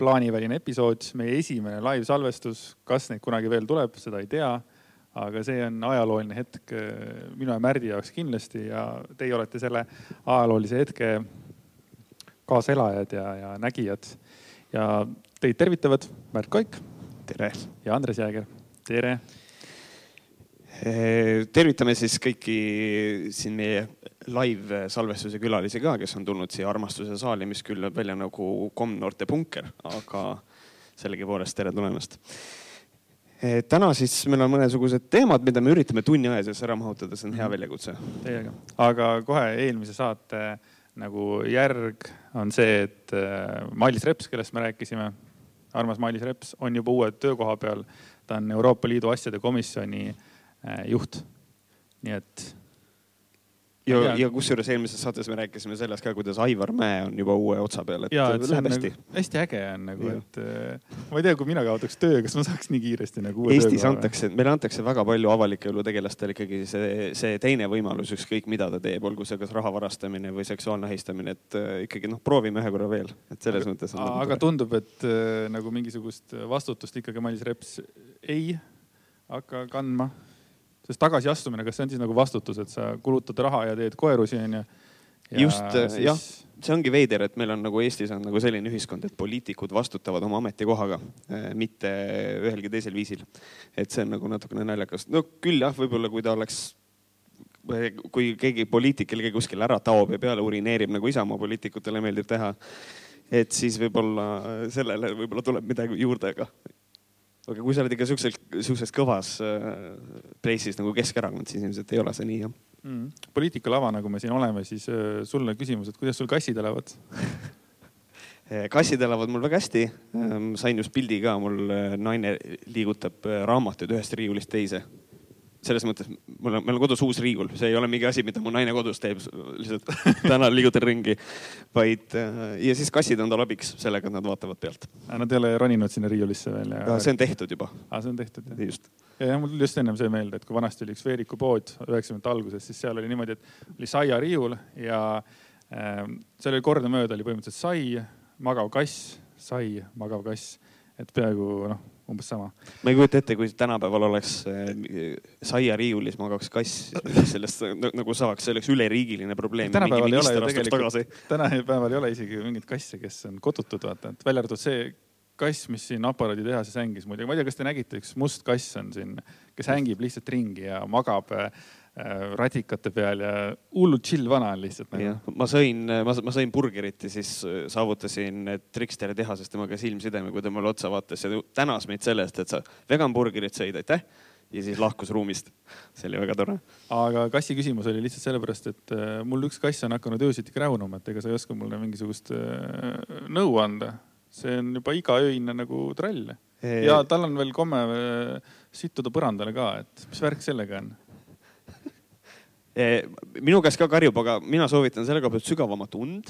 plaaniväline episood, meie esimene live-salvestus. kas neid kunagi veel tuleb, seda ei tea. aga see on ajalooline hetk äh, minu ja Märdi jaoks kindlasti ja teie olete selle ajaloolise hetke kaaselajad ja, ja nägijad. ja teid tervitavad Märt Koik. tere. ja Andres Jääger. tere Eh, tervitame siis kõiki siin meie live salvestuse külalisi ka, kes on tulnud siia armastuse saali, mis küll näeb välja nagu komnoorte punker, aga sellegipoolest tere tulemast. Eh, täna siis meil on mõnesugused teemad, mida me üritame tunni aja sees ära mahutada, see on hea mhm. väljakutse. Teiega, aga kohe eelmise saate nagu järg on see, et eh, Mailis Reps, kellest me rääkisime, armas Mailis Reps on juba uue töökoha peal. ta on Euroopa Liidu asjade komisjoni juht. nii et. Ja, ja kusjuures eelmises saates me rääkisime sellest ka, kuidas Aivar Mäe on juba uue otsa peal, et ja, et läheb hästi nagu,. hästi äge on nagu, et äh, ma ei tea, kui mina kaotaks töö, kas ma saaks nii kiiresti nagu uue Eestis antakse, meile antakse väga palju avalike elu tegelastele ikkagi see, see teine võimalus, ükskõik mida ta teeb, olgu see kas raha varastamine või seksuaalne ahistamine, et äh, ikkagi noh, proovime ühe korra veel, et selles aga, mõttes. Nagu aga tundub, et äh, nagu mingisugust vastutust ikkagi Mailis Reps ei hakka kandma sest tagasiastumine, kas see on siis nagu vastutus, et sa kulutad raha ja teed koerusi onju? just siis... jah, see ongi veider, et meil on nagu Eestis on nagu selline ühiskond, et poliitikud vastutavad oma ametikohaga, eh, mitte ühelgi teisel viisil. et see on nagu natukene naljakas. no küll jah, võib-olla kui ta oleks kui keegi poliitik jällegi kuskil ära taob ja peale urineerib, nagu Isamaa poliitikutele meeldib teha, et siis võib-olla sellele võib-olla tuleb midagi juurde, aga aga kui sa oled ikka siukses, siukses kõvas äh, place'is nagu Keskerakond, siis ilmselt ei ole see nii jah. Mm.. poliitikalava, nagu me siin oleme, siis äh, sulle küsimus, et kuidas sul kassid elavad? Äh, kassid elavad mul väga hästi. Ähm, sain just pildi ka, mul äh, naine liigutab raamatuid ühest riiulist teise. Selles mõttes mul on, meil on kodus uus riiul, see ei ole mingi asi, mida mu naine kodus teeb, lihtsalt täna liigutan ringi. vaid äh, ja siis kassid on tal abiks sellega, et nad vaatavad pealt. Nad ei ole roninud sinna riiulisse veel ja? see on tehtud juba. aa, see on tehtud jah? just. ja mul tuli just ennem see meelde, et kui vanasti oli üks veerikupood üheksakümnendate alguses, siis seal oli niimoodi, et oli saiariiul ja äh, seal oli kordamööda oli põhimõtteliselt sai, magav kass, sai, magav kass, et peaaegu noh umbes sama. ma ei kujuta ette, kui tänapäeval oleks äh, saiariiulis magaks kass, sellest nagu saaks, see oleks üleriigiline probleem. tänapäeval ei ole ju tegelikult, tänapäeval ei ole isegi mingeid kasse, kes on kodutud, vaata, et välja arvatud see kass, mis siin aparaaditehases hängis muidugi, ma ei tea, kas te nägite, üks must kass on siin, kes hängib lihtsalt ringi ja magab Äh, radikate peal ja hullu chill vana on lihtsalt nagu.. ma sõin, ma, ma sõin burgerit ja siis äh, saavutasin Triksteri tehases temaga silmsideme, kui ta mulle otsa vaatas ja tänas meid selle eest, et sa vegan burgerit sõid, aitäh ja siis lahkus ruumist. see oli väga tore. aga kassi küsimus oli lihtsalt sellepärast, et äh, mul üks kass on hakanud öösiti kräunuma, et ega sa ei oska mulle mingisugust nõu anda. see on juba igaöine nagu trall. ja tal on veel komme sittuda põrandale ka, et mis värk sellega on? Eh, minu käest ka karjub, aga mina soovitan selle koha pealt sügavamat und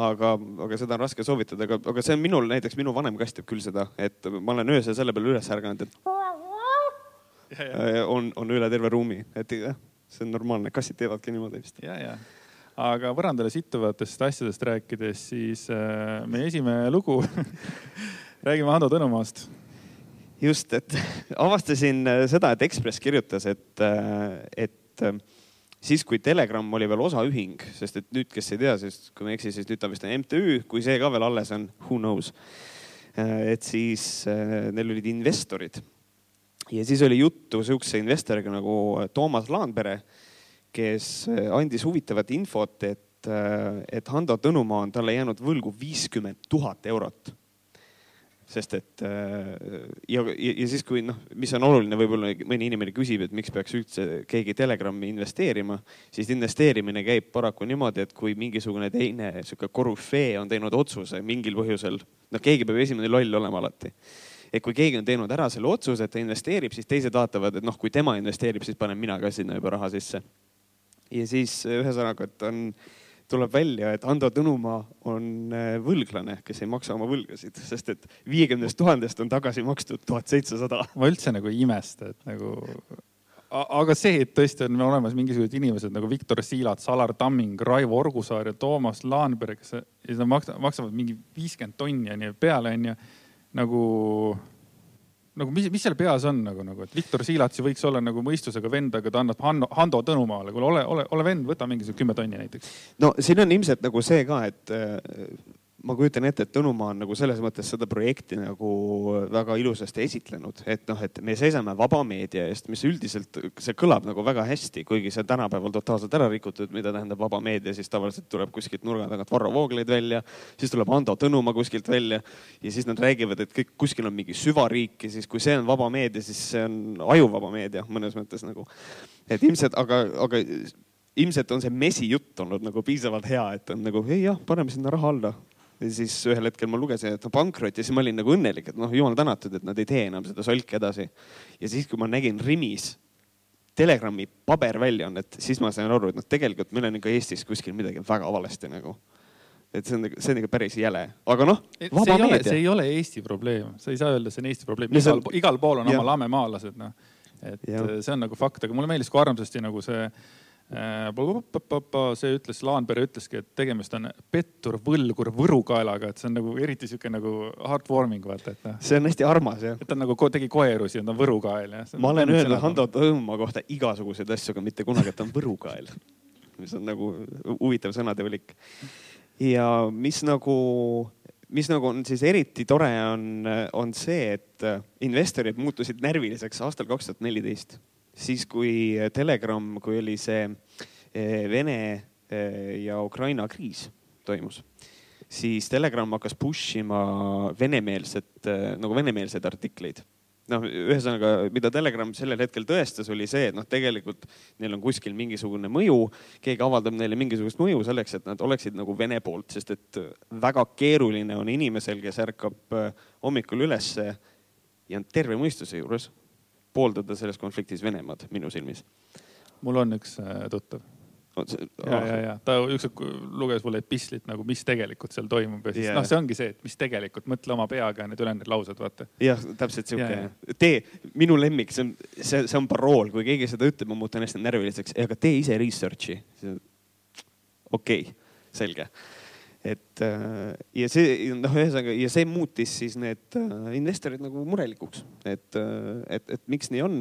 aga, aga seda on raske soovitada, aga, aga see on minul, näiteks minu vanem kass teeb küll seda, et ma olen öösel selle peale üles ärganud, et ja, ja. Eh, on, on üle terve ruumi, et jah, see on normaalne, kassid teevadki niimoodi vist. ja, ja, aga põrandale sittuvatest asjadest rääkides, siis äh, meie esimene lugu räägime Hando Tõnumaast just, et avastasin seda, et Ekspress kirjutas, et, et siis, kui Telegram oli veel osaühing, sest et nüüd, kes ei tea, sest kui ma ei eksi, siis nüüd ta vist on MTÜ, kui see ka veel alles on, who knows. Äh, et siis äh, neil olid investorid ja siis oli juttu sihukese investoriga nagu äh, Toomas Laanpere, kes andis huvitavat infot, et, et Hando Tõnumaa on talle jäänud võlgu viiskümmend tuhat eurot sest et äh, ja, ja, siis, kui noh, mis on oluline, võib-olla mõni inimene küsib, et miks peaks üldse keegi Telegrami investeerima, siis investeerimine käib paraku niimoodi, et kui mingisugune teine sihuke korüfee on teinud otsuse mingil põhjusel, noh, keegi peab esimene loll olema alati et kui keegi on teinud ära selle otsuse, et ta investeerib, siis teised vaatavad, et noh, kui tema investeerib, siis panen mina ka sinna juba raha sisse. ja siis ühesõnaga, et on tuleb välja, et Ando Tõnumaa on äh, võlglane, kes ei maksa oma võlgasid, sest et viiekümnest tuhandest on tagasi makstud tuhat seitsesada. ma üldse nagu ei imesta, et nagu aga see, et tõesti on olemas mingisugused inimesed nagu Viktor Siilats, Alar Tamming, Raivo Orgusaar ja Toomas Laanberg, kes maksavad, mingi viiskümmend tonni onju peale onju. nagu, nagu mis, mis seal peas on nagu, nagu, et Viktor Siilats ju võiks olla nagu mõistusega vend, aga ta annab Hanno, Hando Tõnumaale, kuule ole, ole, ole vend, võta mingisugune kümme tonni näiteks. no siin on ilmselt nagu see ka, et ma kujutan ette, et Tõnumaa on nagu selles mõttes seda projekti nagu väga ilusasti esitlenud, et noh, et me seisame vaba meedia eest, mis üldiselt, see kõlab nagu väga hästi, kuigi see on tänapäeval totaalselt ära rikutud, mida tähendab vaba meedia, siis tavaliselt tuleb kuskilt nurga tagant Varro Vooglaid välja, siis tuleb Ando Tõnumaa kuskilt välja ja siis nad räägivad, et kõik kuskil on mingi süvariik ja siis, kui see on vaba meedia, siis see on ajuvaba meedia mõnes mõttes nagu. et ilmselt, aga, aga ilmselt on see mesijutt olnud nagu piisavalt hea, et on nagu ei jah, paneme sinna raha alla ja siis ühel hetkel ma lugesin, et pankrot ja siis ma olin nagu õnnelik, et noh, jumal tänatud, et nad ei tee enam seda solki edasi. ja siis, kui ma nägin Rimis Telegrami paberväljaannet, siis ma sain aru, et noh, tegelikult meil on ikka Eestis kuskil midagi väga valesti nagu. et see on, nagu, see on ikka päris jäle, aga noh. see ei ole Eesti probleem, sa ei saa öelda, see on Eesti probleem, igal, igal pool on ja. oma lamemaalased, noh. et ja. see on nagu fakt, aga mulle meeldis kui armsasti nagu see Äh, see ütles, Laanpere ütleski, et tegemist on pettur, võlgur, võrukaelaga, et see on nagu eriti sihuke nagu heartwarming vaata, et noh. see on hästi armas jah. et ta nagu tegi koerusi ja ta on võrukael jah. ma olen öelnud Hando Tõõma kohta igasuguseid asju, aga mitte kunagi, et ta on võrukael. mis on nagu huvitav sõnade valik. ja mis nagu, mis nagu on siis eriti tore, on, on see, et investorid muutusid närviliseks aastal kaks tuhat neliteist siis kui Telegram, kui oli see eh, Vene eh, ja Ukraina kriis toimus, siis Telegram hakkas push ima venemeelset, eh, nagu venemeelseid artikleid. Noh, ühesõnaga, mida Telegram sellel hetkel tõestas, oli see, et noh, tegelikult neil on kuskil mingisugune mõju, keegi avaldab neile mingisugust mõju selleks, et nad oleksid nagu Vene poolt, sest et väga keeruline on inimesel, kes ärkab hommikul ülesse ja on terve mõistuse juures pooldada selles konfliktis Venemaad minu silmis. mul on üks äh, tuttav. ja, ja, ja ta ükskord luges mulle epistlit nagu, mis tegelikult seal toimub ja siis yeah. noh, see ongi see, et mis tegelikult, mõtle oma peaga need ülejäänud laused, vaata. jah, täpselt sihuke. tee, minu lemmik, see on, see, see on parool, kui keegi seda ütleb, ma muutun hästi närviliseks, aga tee ise research'i. okei okay,, selge et äh, ja see noh, ühesõnaga ja see muutis siis need äh, investorid nagu murelikuks, et, äh, et, et miks nii on,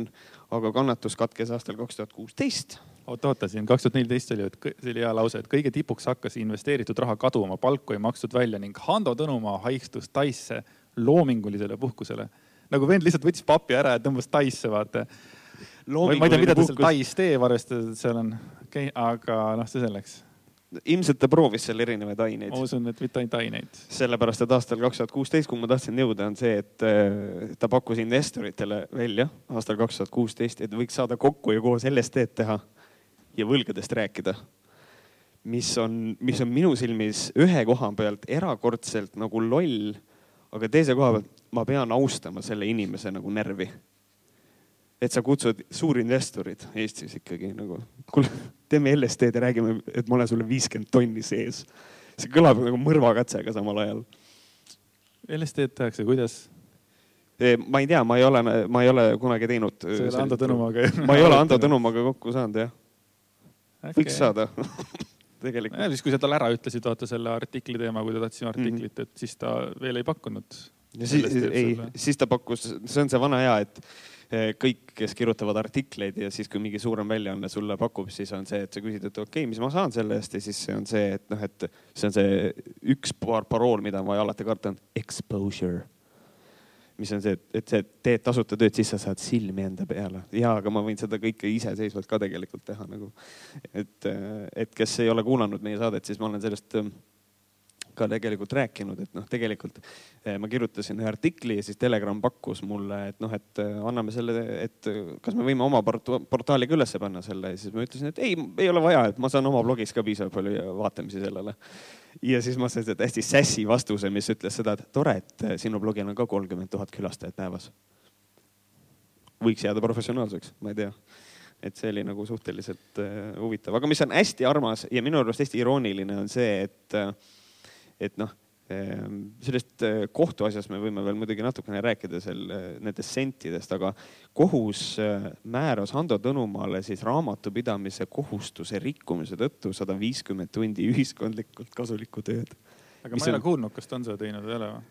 aga kannatus katkes aastal kaks tuhat kuusteist. Oota, oota siin kaks tuhat neliteist oli, et see oli hea lause, et kõige tipuks hakkas investeeritud raha kaduma, palku ei makstud välja ning Hando Tõnumaa haihtus Taisse loomingulisele puhkusele. nagu vend lihtsalt võttis papi ära ja tõmbas Taisse, vaata. ma ei tea, mida ta seal Tais teeb, arvestades, et seal on. Okay,, aga noh, see selleks ilmselt ta proovis seal erinevaid aineid. ma usun, et mitte ainult aineid. sellepärast, et aastal kaks tuhat kuusteist, kuhu ma tahtsin jõuda, on see, et äh, ta pakkus investoritele välja aastal kaks tuhat kuusteist, et võiks saada kokku ja koos LSD-d teha ja võlgadest rääkida. mis on, mis on minu silmis ühe koha pealt erakordselt nagu loll, aga teise koha pealt ma pean austama selle inimese nagu närvi et sa kutsud suurinvestorid Eestis ikkagi nagu, kuule, teeme LSD-d ja räägime, et ma olen sulle viiskümmend tonni sees. see kõlab nagu mõrvakatsega samal ajal. LSD-d tehakse, kuidas? ma ei tea, ma ei ole, ma ei ole kunagi teinud. sa ei ole Ando Tõnumaaga ma ei ole Ando Tõnumaaga kokku saanud jah okay.. võiks saada tegelikult. siis, kui sa talle ära ütlesid, vaata selle artikli teema, kui ta tahtis sinu artiklit mm, -hmm. et siis ta veel ei pakkunud. Siis, ei, siis ta pakkus, see on see vana hea, et Eh, kõik, kes kirjutavad artikleid ja siis, kui mingi suurem väljaanne sulle pakub, siis on see, et sa küsid, et okei okay,, mis ma saan selle eest ja siis see on see, et noh, et see on see üks paar parool, mida ma alati kartan, exposure mis on see, et, see teed tasuta tööd, siis sa saad silmi enda peale. ja, aga ma võin seda kõike iseseisvalt ka tegelikult teha nagu. et, et kes ei ole kuulanud meie saadet, siis ma olen sellest ka tegelikult rääkinud, et noh, tegelikult eh, ma kirjutasin ühe artikli ja siis Telegram pakkus mulle, et noh, et eh, anname selle, et kas me võime oma portaali ka ülesse panna selle ja siis ma ütlesin, et ei, ei ole vaja, et ma saan oma blogis ka piisavalt palju vaatamisi sellele. ja siis ma sain seda hästi sässi vastuse, mis ütles seda, et tore, et eh, sinu blogil on ka kolmkümmend tuhat külastajat päevas. võiks jääda professionaalseks, ma ei tea et see oli nagu suhteliselt uh, huvitav, aga mis on hästi armas ja minu arust hästi irooniline on see, et et noh, Ehm, sellest eh, kohtuasjast me võime veel muidugi natukene rääkida seal eh, nendest sentidest, aga kohus eh, määras Hando Tõnumaale siis raamatupidamise kohustuse rikkumise tõttu sada viiskümmend tundi ühiskondlikult kasulikku tööd. aga ma ei ole kuulnud, kas ta on seda teinud või ei ole või?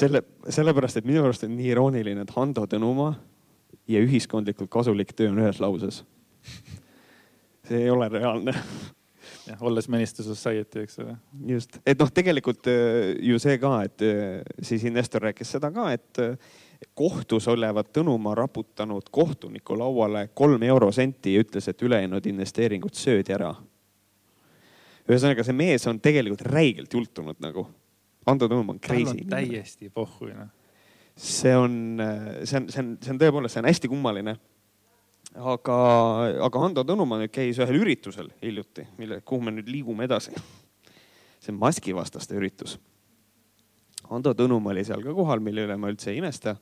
selle, sellepärast, et minu arust on nii irooniline, et Hando Tõnumaa ja ühiskondlikult kasulik töö on ühes lauses. see ei ole reaalne olles Minister Society, eks ole. just, et noh, tegelikult äh, ju see ka, et äh, siis investor rääkis seda ka, et äh, kohtus olevat Tõnumaa raputanud kohtuniku lauale kolm eurosenti ja ütles, et ülejäänud investeeringud söödi ära. ühesõnaga, see mees on tegelikult räigelt jultunud nagu. Ando Tõnumaa on crazy. täiesti pohhu, noh. see on, see on, see on, see on tõepoolest, see on hästi kummaline aga, aga Hando Tõnumaa nüüd käis ühel üritusel hiljuti, mille, kuhu me nüüd liigume edasi. see on maskivastaste üritus. Hando Tõnumaa oli seal ka kohal, mille üle ma üldse ei imesta.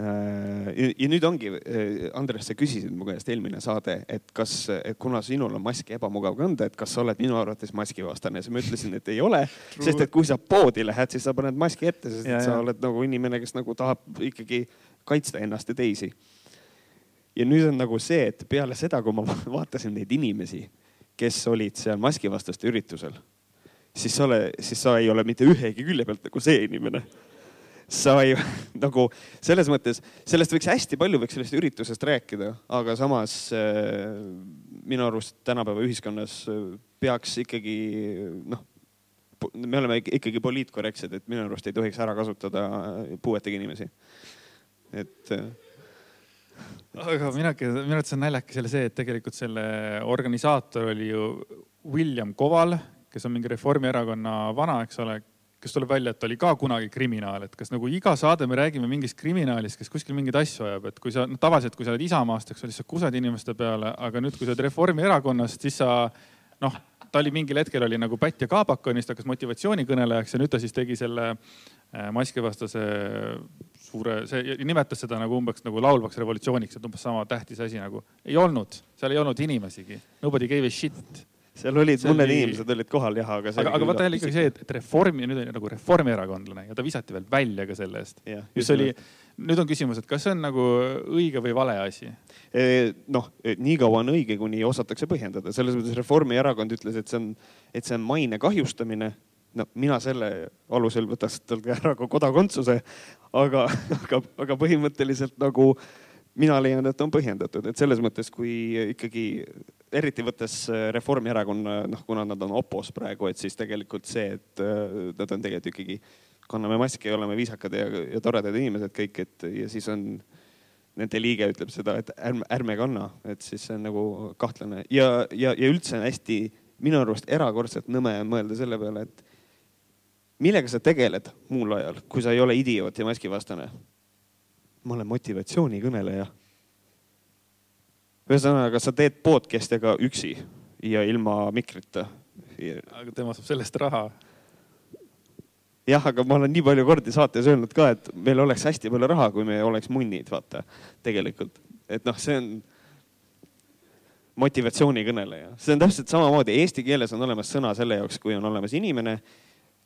Äh, ja nüüd ongi, äh, Andres, sa küsisid mu käest eelmine saade, et kas, kuna sinul on maski ebamugav kanda, et kas sa oled minu arvates maskivastane, siis ma ütlesin, et ei ole. sest et kui sa poodi lähed, siis sa paned maski ette, sest ja, et sa ja. oled nagu inimene, kes nagu tahab ikkagi kaitsta ennast ja teisi ja nüüd on nagu see, et peale seda, kui ma vaatasin neid inimesi, kes olid seal maskivastaste üritusel, siis sa ole, siis sa ei ole mitte ühegi külje pealt nagu see inimene. sa ei nagu selles mõttes, sellest võiks hästi palju, võiks sellest üritusest rääkida, aga samas äh, minu arust tänapäeva ühiskonnas äh, peaks ikkagi noh, me oleme ikkagi poliitkorrektsed, et minu arust ei tohiks ära kasutada puuetega inimesi. et äh, aga minagi, minu arvates on naljakas jälle see, et tegelikult selle organisaator oli ju William Koval, kes on mingi Reformierakonna vana, eks ole, kes tuleb välja, et ta oli ka kunagi kriminaal, et kas nagu iga saade me räägime mingist kriminaalist, kes kuskil mingeid asju ajab, et kui sa noh, tavaliselt, kui sa oled Isamaast, eks ole, siis sa kusad inimeste peale, aga nüüd, kui sa oled Reformierakonnast, siis sa noh, ta oli mingil hetkel oli nagu pätt ja kaabakonist, hakkas motivatsioonikõnelejaks ja nüüd ta siis tegi selle äh, maskivastase suure, see nimetas seda nagu umbes nagu laulvaks revolutsiooniks, et umbes sama tähtis asi nagu ei olnud, seal ei olnud inimesigi. Nobody gave a shit seal olid see mõned oli... inimesed olid kohal jah, aga. aga, aga vaata jälle ikkagi see, et, et Reformi, nüüd on nagu reformierakondlane ja ta visati veel välja ka selle eest. mis oli, nüüd on küsimus, et kas see on nagu õige või vale asi? noh, nii kaua on õige, kuni osatakse põhjendada, selles mõttes Reformierakond ütles, et see on, et see on maine kahjustamine no mina selle alusel võtaks talt ära ka kodakondsuse, aga, aga, aga põhimõtteliselt nagu mina leian, et on põhjendatud, et selles mõttes, kui ikkagi eriti võttes Reformierakonna, noh, kuna nad on opos praegu, et siis tegelikult see, et äh, nad on tegelikult ikkagi, kanname maski, oleme viisakad ja, ja toredad inimesed kõik, et ja siis on nende liige ütleb seda, et ärme, ärme kanna, et siis see on nagu kahtlane. Ja, ja, ja üldse on hästi minu arust erakordselt nõme mõelda selle peale, et millega sa tegeled muul ajal, kui sa ei ole idioot ja maskivastane? ma olen motivatsioonikõneleja. ühesõnaga, sa teed podcast'e ka üksi ja ilma mikrita. aga tema saab sellest raha. jah, aga ma olen nii palju kordi saates öelnud ka, et meil oleks hästi palju raha, kui me oleks munnid, vaata, tegelikult. et noh, see on motivatsioonikõneleja, see on täpselt samamoodi, eesti keeles on olemas sõna selle jaoks, kui on olemas inimene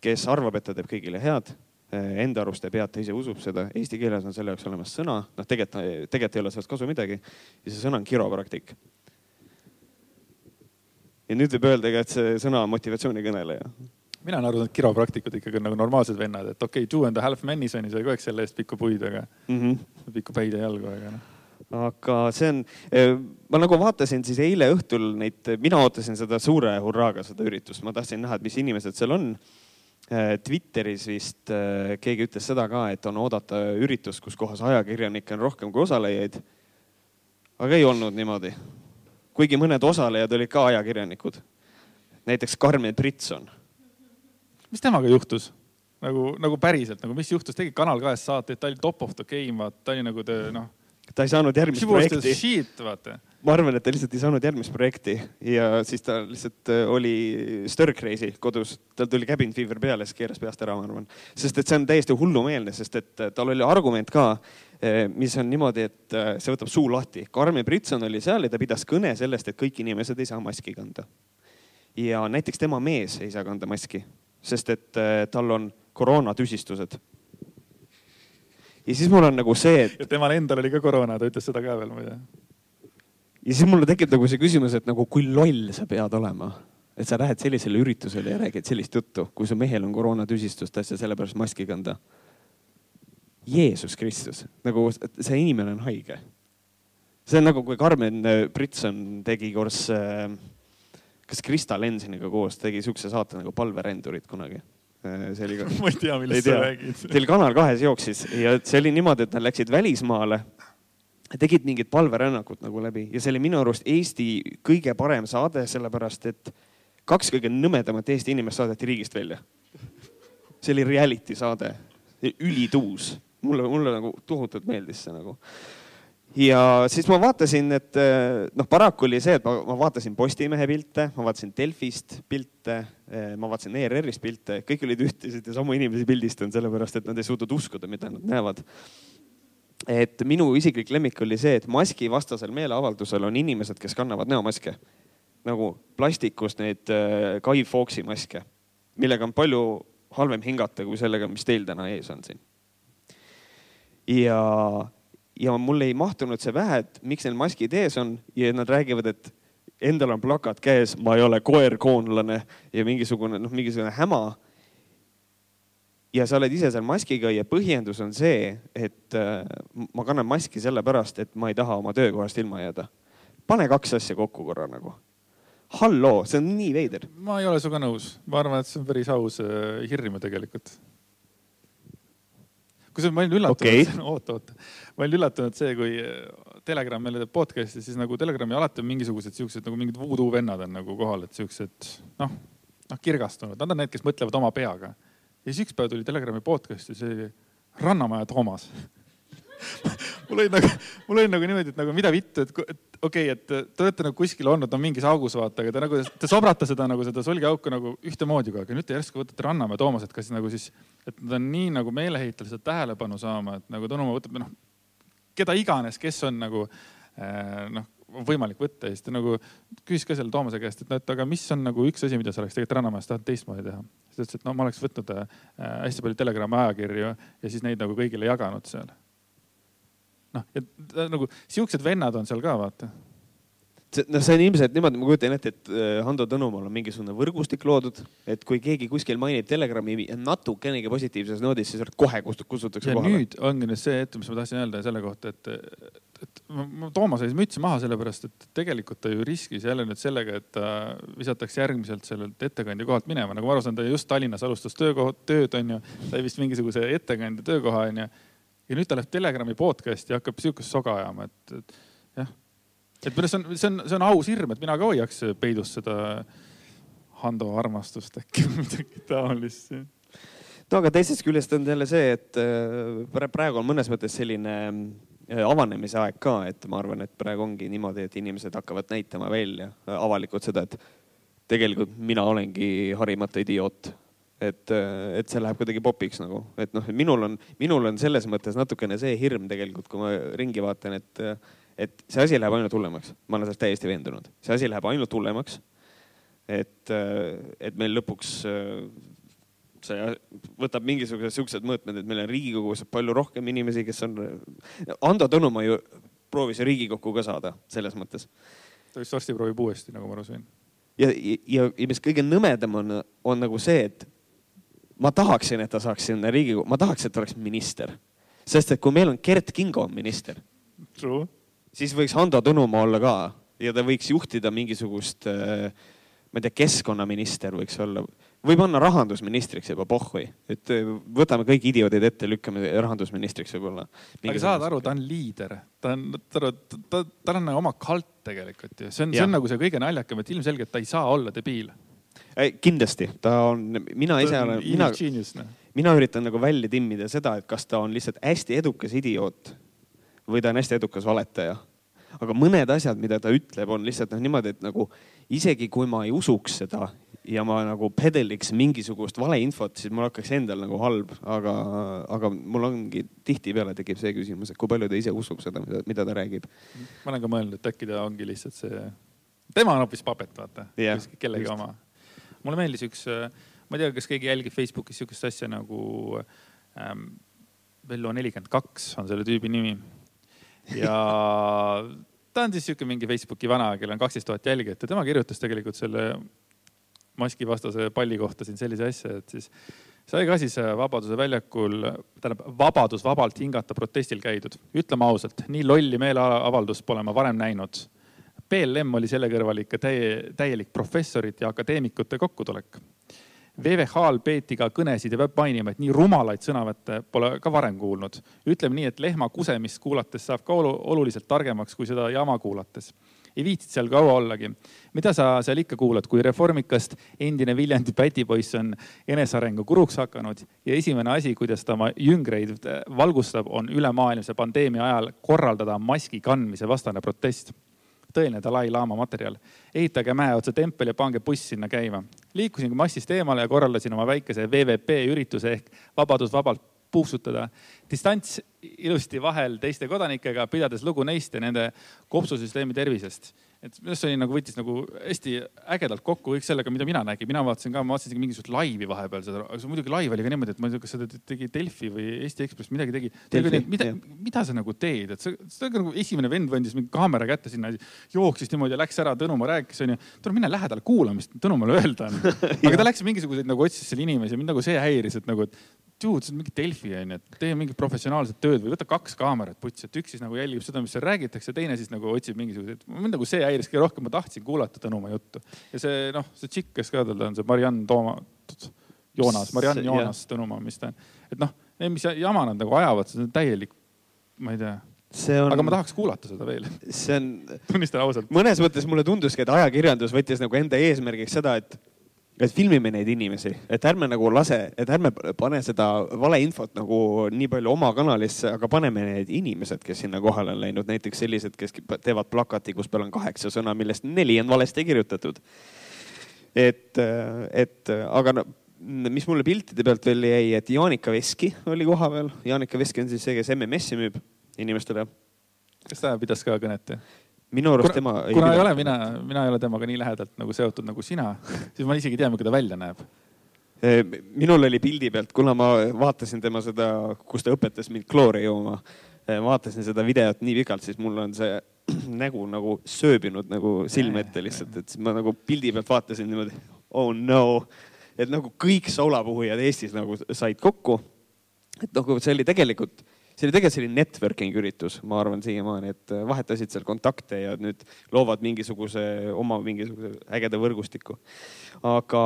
kes arvab, et ta teeb kõigile head, eh, enda arust teeb head, ta ise usub seda. Eesti keeles on selle jaoks olemas sõna, noh, tegelikult, tegelikult ei ole sellest kasu midagi. ja see sõna on kiropraktik. ja nüüd võib öelda ka, et see sõna on motivatsioonikõneleja mina olen aru saanud, et kiropraktikud ikkagi on nagu normaalsed vennad, et okei okay,, two and a half men'i sai kogu aeg selle eest pikku puid, aga mm -hmm. pikku päid ja jalgu, aga noh aga see on, eh, ma nagu vaatasin siis eile õhtul neid, mina ootasin seda suure hurraaga, seda üritust, ma tahtsin näha, et mis inimesed seal on Twitteris vist äh, keegi ütles seda ka, et on oodata üritust, kus kohas ajakirjanikke on rohkem kui osalejaid. aga ei olnud niimoodi. kuigi mõned osalejad olid ka ajakirjanikud. näiteks Karmen Britson. mis temaga juhtus? nagu, nagu päriselt nagu, mis juhtus, tegi Kanal kahes saateid, ta oli top of the game, vaata, ta oli nagu noh. Ta ei saanud järgmist projekti. Shit, vaata ma arvan, et ta lihtsalt ei saanud järgmist projekti ja siis ta lihtsalt äh, oli crazy kodus, tal tuli cabin fever peale, siis keeras peast ära, ma arvan. sest et see on täiesti hullumeelne, sest et äh, tal oli argument ka, äh, mis on niimoodi, et see võtab suu lahti. Karmen Britson oli seal ja ta pidas kõne sellest, et kõik inimesed ei saa maski kanda. ja näiteks tema mees ei saa kanda maski, sest et tal on koroonatüsistused. Ja siis mul on nagu see, et. ja temal endal oli ka koroona, ta ütles seda ka veel muide. ja siis mulle tekib nagu see küsimus, et nagu kui loll sa pead olema, et sa lähed sellisele üritusele ja räägid sellist juttu, kui su mehel on koroonatüsistus, ta ei saa sellepärast maski kanda. Jeesus Kristus, nagu see inimene on haige. see on nagu, kui Karmen Britson tegi koos äh, kas Krista Lensiniga koos tegi siukse saate nagu Palverändurid kunagi? Äh, see oli ka. ma ei tea, millest sa räägid. Teil Kanal kahes jooksis ja see oli niimoodi, et nad läksid välismaale. tegid mingit palverännakut nagu läbi ja see oli minu arust Eesti kõige parem saade, sellepärast et kaks kõige nõmedamat Eesti inimest saadeti riigist välja. see oli reality saade, ülituus, mulle, mulle nagu tohutult meeldis see nagu ja siis ma vaatasin, et eh, noh, paraku oli see, et ma, ma vaatasin Postimehe pilte, ma vaatasin Delfist pilte, eh, ma vaatasin ERR-ist pilte, kõik olid ühtesid ja samu inimesi pildistanud, sellepärast et nad ei suutnud uskuda, mida nad näevad. et minu isiklik lemmik oli see, et maskivastasel meeleavaldusel on inimesed, kes kannavad näomaske nagu plastikust neid eh, Guy Fawkesi maske, millega on palju halvem hingata kui sellega, mis teil täna ees on siin. ja ja mul ei mahtunud see pähe, et miks neil maskid ees on ja nad räägivad, et endal on plakat käes, ma ei ole koerkoonlane ja mingisugune noh, mingisugune häma. ja sa oled ise seal maskiga ja põhjendus on see, et äh, ma kannan maski sellepärast, et ma ei taha oma töökohast ilma jääda. pane kaks asja kokku korra nagu. halloo, see on nii veider. ma ei ole sinuga nõus, ma arvan, et see on päris aus äh, hirm ju tegelikult kusjuures ma olin üllatunud okay., oota, oota, ma olin üllatunud see, kui äh, Telegram meile teeb podcast'i, siis nagu Telegrami alati on mingisugused siuksed nagu mingid voodoo vennad on nagu kohal, et siuksed noh, noh kirgastunud, nad on need, kes mõtlevad oma peaga. ja siis üks päev tuli Telegrami podcast'i, see oli Rannamaja Toomas mul oli nagu, mul oli nagu niimoodi, et nagu mida vittu, et, et okei okay,, et te olete nagu kuskil olnud no mingis augus vaata, aga te nagu, te sobrate seda nagu seda sulgeauku nagu ühtemoodi kogu aeg. Ja nüüd te järsku võtate Rannamäe Toomased, kas nagu siis, et nad on nii nagu meeleheitlased tähelepanu saama, et nagu Tõnumaa võtab noh, keda iganes, kes on nagu eh, noh, võimalik võtta. Ja siis ta nagu küsis ka selle Toomase käest, et noh, et aga mis on nagu üks asi, mida sa oleks tegelikult Rannamäes tahtnud teistmoodi teha. siis ta ütles, et no ma oleks võtnud äh, hästi palju Telegrami ajakirju ja siis neid nagu kõigile jaganud seal noh, et nagu siuksed vennad on seal ka, vaata noh, see on ilmselt niimoodi, ma kujutan ette, et äh, Hando Tõnumaal on mingisugune võrgustik loodud, et kui keegi kuskil mainib Telegrami natukenegi positiivses noodis, siis kohe kustutatakse kohale. nüüd ongi nüüd see hetk, mis ma tahtsin öelda selle kohta, et, et Toomas võis mütsi maha, sellepärast et tegelikult ta ju riskis jälle nüüd sellega, et ta visatakse järgmiselt sellelt ettekandja kohalt minema. nagu ma aru saan, ta just Tallinnas alustas töökohad, tööd onju, sai vist mingisuguse ettekandja töökoha onju ja nüüd ta läheb Telegrami podcast'i ja hakkab sihukest soga ajama, et, et jah. et see on, see on, see on aus hirm, et mina ka hoiaks peidus seda Hando armastust äkki või midagi taolist. no aga teisest küljest on jälle see, et äh, praegu on mõnes mõttes selline äh, avanemise aeg ka, et ma arvan, et praegu ongi niimoodi, et inimesed hakkavad näitama välja avalikult seda, et tegelikult mina olengi harimata idioot et, et see läheb kuidagi popiks nagu, et noh, minul on, minul on selles mõttes natukene see hirm tegelikult, kui ma ringi vaatan, et, et see asi läheb ainult hullemaks. ma olen selles täiesti veendunud, see asi läheb ainult hullemaks. et, et meil lõpuks see võtab mingisugused siuksed mõõtmed, et meil on Riigikogus palju rohkem inimesi, kes on. Ando Tõnumaa ju proovis Riigikokku ka saada selles mõttes. ta vist varsti proovib uuesti, nagu ma aru sain. ja, ja, ja, ja mis kõige nõmedam on, on nagu see, et ma tahaksin, et ta saaks sinna Riigikogu, ma tahaks, et ta oleks minister. sest et kui meil on Gert Kingo on minister, siis võiks Hando Tõnumaa olla ka ja ta võiks juhtida mingisugust, äh, ma ei tea, keskkonnaminister võiks olla, võib panna rahandusministriks juba pohhui, et äh, võtame kõik idioodid ette, lükkame rahandusministriks võib-olla. aga saad aru, ta on liider, ta on, ta, ta, tal on oma kalt tegelikult ju, see on, see on nagu see kõige naljakam, et ilmselgelt ta ei saa olla debiil kindlasti, ta on, mina ise olen, mina, noh. mina üritan nagu välja timmida seda, et kas ta on lihtsalt hästi edukas idioot või ta on hästi edukas valetaja. aga mõned asjad, mida ta ütleb, on lihtsalt noh niimoodi, et nagu isegi kui ma ei usuks seda ja ma nagu pedeliks mingisugust valeinfot, siis mul hakkaks endal nagu halb, aga, aga mul ongi tihtipeale tekib see küsimus, et kui palju ta ise usub seda, mida, mida ta räägib. ma olen ka mõelnud, et äkki ta ongi lihtsalt see, tema on hoopis papet, vaata yeah,, kellegi just. oma mulle meeldis üks, äh, ma ei tea, kas keegi jälgib Facebookis sihukest asja nagu ähm, Vello nelikümmend kaks on selle tüübi nimi. ja ta on siis sihuke mingi Facebooki vana, kellel on kaksteist tuhat jälgijat ja tema kirjutas tegelikult selle maskivastase palli kohta siin sellise asja, et siis sai ka siis Vabaduse väljakul, tähendab Vabadus vabalt hingata protestil käidud. ütleme ausalt, nii lolli meeleavaldust pole ma varem näinud. BLM oli selle kõrval ikka täie, täielik professorite ja akadeemikute kokkutulek VVH-l peeti ka kõnesid ja peab mainima, et nii rumalaid sõnavõtte pole ka varem kuulnud. ütleme nii, et lehma kusemist kuulates saab ka oluliselt targemaks kui seda jama kuulates. ei viitsinud seal kaua ollagi. mida sa seal ikka kuulad, kui Reformikast endine Viljandi pätipoiss on enesearengu kuruks hakanud ja esimene asi, kuidas ta oma jüngreid valgustab, on ülemaailmse pandeemia ajal korraldada maski kandmise vastane protest tõeline Dalai-laama materjal. ehitage mäe otsa tempel ja pange buss sinna käima. liikusin massist eemale ja korraldasin oma väikese VVP ürituse ehk Vabadus vabalt puuksutada. distants ilusti vahel teiste kodanikega, pidades lugu neist ja nende kopsusüsteemi tervisest et minu arust see oli nagu võttis nagu hästi ägedalt kokku kõik sellega, mida mina nägin, mina vaatasin ka, ma vaatasin isegi mingisugust laivi vahepeal seda, aga see muidugi laiv oli ka niimoodi, et ma ei tea, kas seda tegi Delfi või Eesti Ekspress, midagi tegi. mida, mida sa nagu teed, et sa, sa nagu esimene vend võndis mingi kaamera kätte sinna, jooksis niimoodi ja läks ära, Tõnumaa rääkis onju. tule mine lähedale kuula, mis Tõnumaale öelda on. aga ta läks mingisuguseid nagu otsis seal inimesi, mind nagu see häiris, et nagu, et dude, see on mingi Delfi onju, et tee mingit professionaalset tööd või võta kaks kaamerat putsi, et üks siis nagu jälgib seda, mis seal räägitakse, teine siis nagu otsib mingisuguseid, mind nagu see häiris kõige rohkem, ma tahtsin kuulata Tõnumaa juttu. ja see noh, see tšikk, kes ka tal on, see Mariann Tooma, Joonas, Mariann Joonas Tõnumaa, mis ta on. et noh, mis jama nad nagu ajavad, see on täielik, ma ei tea On... aga ma tahaks kuulata seda veel. see on, tunnistan ausalt. mõnes mõttes mulle tunduski, et ajakirjandus võttis nagu enda eesmärgiks seda, et et filmime neid inimesi, et ärme nagu lase, et ärme pane seda valeinfot nagu nii palju oma kanalisse, aga paneme need inimesed, kes sinna kohale on läinud, näiteks sellised, kes teevad plakati, kus peal on kaheksa sõna, millest neli on valesti kirjutatud. et, et aga no mis mulle piltide pealt veel jäi, et Jaanika Veski oli kohapeal. Jaanika Veski on siis see, kes MMS-i müüb inimestele. kas ta pidas ka kõnet? Minu arust kuna, tema. kuna ei ole mina, mina ei ole temaga nii lähedalt nagu seotud nagu sina, siis ma isegi ei tea, milline ta välja näeb. minul oli pildi pealt, kuna ma vaatasin tema seda, kus ta õpetas mind kloori jooma, vaatasin seda videot nii pikalt, siis mul on see nägu nagu sööbinud nagu silme ette lihtsalt, et siis ma nagu pildi pealt vaatasin niimoodi, oh no, et nagu kõik soolapuhujad Eestis nagu said kokku. et nagu see oli tegelikult see oli tegelikult selline networking üritus, ma arvan siiamaani, et äh, vahetasid seal kontakte ja nüüd loovad mingisuguse oma mingisuguse ägeda võrgustiku. aga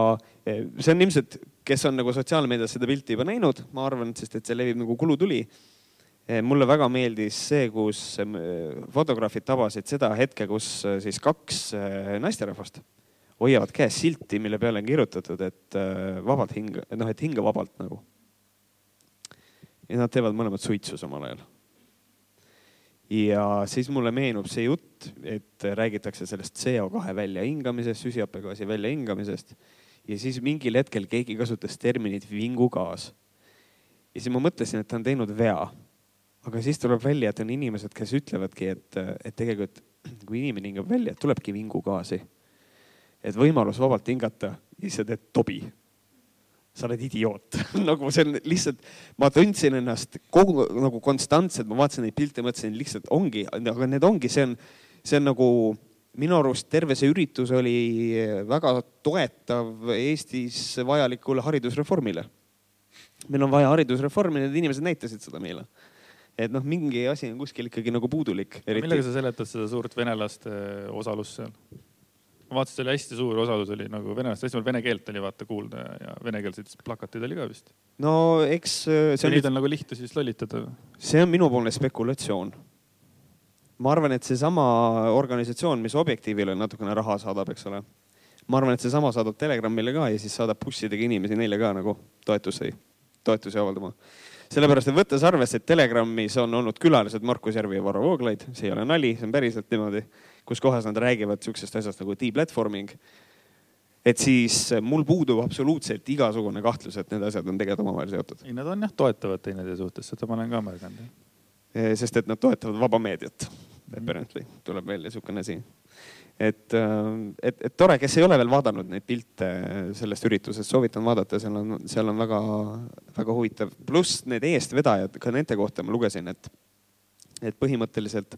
äh, see on ilmselt, kes on nagu sotsiaalmeedias seda pilti juba näinud, ma arvan, sest et see levib nagu kulutuli äh, mulle väga meeldis see, kus fotograafid tabasid seda hetke, kus siis kaks naisterahvast hoiavad käes silti, mille peale on kirjutatud, et vabalt hinga, noh, et hinga vabalt nagu ja nad teevad mõlemad suitsu samal ajal. ja siis mulle meenub see jutt, et räägitakse sellest CO2 väljahingamisest, süsihappegaasi väljahingamisest ja siis mingil hetkel keegi kasutas terminit vingugaas. ja siis ma mõtlesin, et ta on teinud vea. aga siis tuleb välja, et on inimesed, kes ütlevadki, et, et tegelikult kui inimene hingab välja, tulebki vingugaasi. et võimalus vabalt hingata sa teed tobi sa oled idioot nagu see on lihtsalt, ma tundsin ennast kogu nagu konstantselt, ma vaatasin neid pilte, mõtlesin lihtsalt ongi, aga need ongi, see on, see on nagu minu arust terve see üritus oli väga toetav Eestis vajalikule haridusreformile. meil on vaja haridusreformi, need inimesed näitasid seda meile. et noh, mingi asi on kuskil ikkagi nagu puudulik. millega sa seletad seda suurt venelaste osalust seal? Ma vaatasin, see oli hästi suur osalus oli nagu venelast, hästi palju vene keelt oli vaata kuulda ja, ja venekeelseid plakateid oli ka vist. no eks äh, see on. Neid on nagu lihtne siis lollitada. see on minupoolne spekulatsioon. ma arvan, et seesama organisatsioon, mis Objektiivile natukene raha saadab, eks ole. ma arvan, et seesama saadab Telegramile ka ja siis saadab bussidega inimesi neile ka nagu toetusi, toetusi avaldama sellepärast, et võttes arvesse, et Telegramis on olnud külalised Markus Järvi ja Varro Vooglaid, see ei ole nali, see on päriselt niimoodi kus kohas nad räägivad sihukesest asjast nagu deplatforming. et siis mul puudub absoluutselt igasugune kahtlus, et need asjad on tegelikult omavahel seotud. ei, nad on jah, toetavad teineteise suhtes, seda ma olen ka märganud. sest et nad toetavad vaba meediat. Apparently tuleb välja sihukene asi. et, et, et tore, kes ei ole veel vaadanud neid pilte sellest üritusest, soovitan vaadata, seal on, seal on väga-väga huvitav. pluss need eestvedajad, ka nende kohta ma lugesin, et, et põhimõtteliselt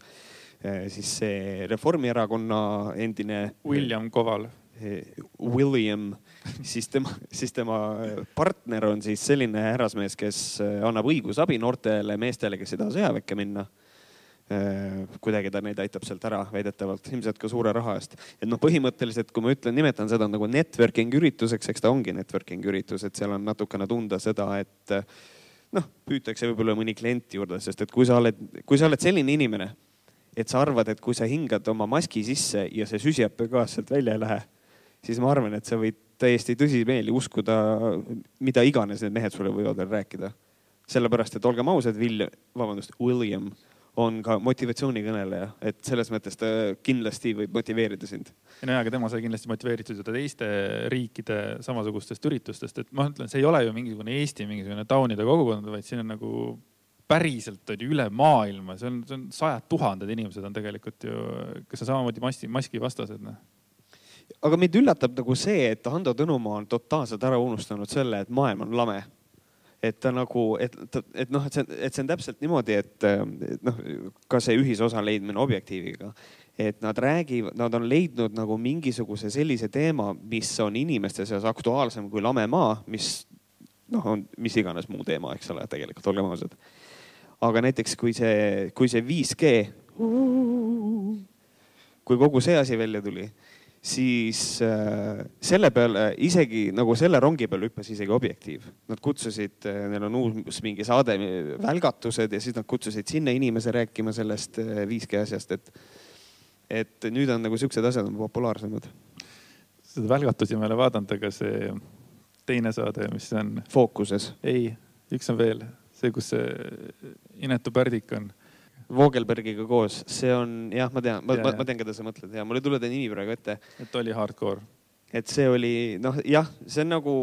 siis see Reformierakonna endine. William Koval William, siis tema, siis tema partner on siis selline härrasmees, kes annab õigusabi noortele meestele, kes ei taha sõjaväkke minna kuidagi ta neid aitab sealt ära väidetavalt, ilmselt ka suure raha eest. et noh, põhimõtteliselt, kui ma ütlen, nimetan seda nagu networking ürituseks, eks ta ongi networking üritus, et seal on natukene tunda seda, et noh, püütakse võib-olla mõni klient juurde, sest et kui sa oled, kui sa oled selline inimene, et sa arvad, et kui sa hingad oma maski sisse ja see süsihappegaas sealt välja ei lähe, siis ma arvan, et sa võid täiesti tõsimeeli uskuda, mida iganes need mehed sulle võivad veel rääkida. sellepärast, et olgem ausad, Will, vabandust, William on ka motivatsioonikõneleja, et selles mõttes ta kindlasti võib motiveerida sind. ja no jaa, aga tema sai kindlasti motiveeritud ju teiste riikide samasugustest üritustest, et ma ütlen, see ei ole ju mingisugune Eesti mingisugune taunide kogukond, vaid siin on nagu päriselt on ju üle maailma, see on, see on sajad tuhanded inimesed on tegelikult ju, kes on samamoodi maski, maski vastased noh. Aga mind üllatab nagu see, et Hando Tõnumaa on totaalselt ära unustanud selle, et maailm on lame. Et ta nagu, et, et noh, et see, et see on täpselt niimoodi, et noh, ka see ühisosa leidmine objektiiviga, et nad räägivad, nad on leidnud nagu mingisuguse sellise teema, mis on inimeste seas aktuaalsem kui lame maa, mis noh, on mis iganes muu teema, eks ole, tegelikult olgem ausad. Aga näiteks kui see, kui see 5G, kui kogu see asi välja tuli siis äh, selle peale isegi nagu selle rongi peal hüppas isegi Objektiiv. Nad kutsusid, äh, neil on uus mingi saade, Välgatused ja siis nad kutsusid sinna inimese rääkima sellest 5G äh, asjast, et, et nüüd on nagu siuksed asjad on populaarsemad. seda Välgatusi ma ei ole vaadanud, aga see teine saade, mis on. fookuses. ei, üks on veel, see, kus see inetu pärdik on Vogelbergiga koos, see on jah, ma tean, ma, ma, ma tean, keda sa mõtled ja mul ei tule ta nimi praegu ette. et oli hardcore. et see oli noh, jah, see on nagu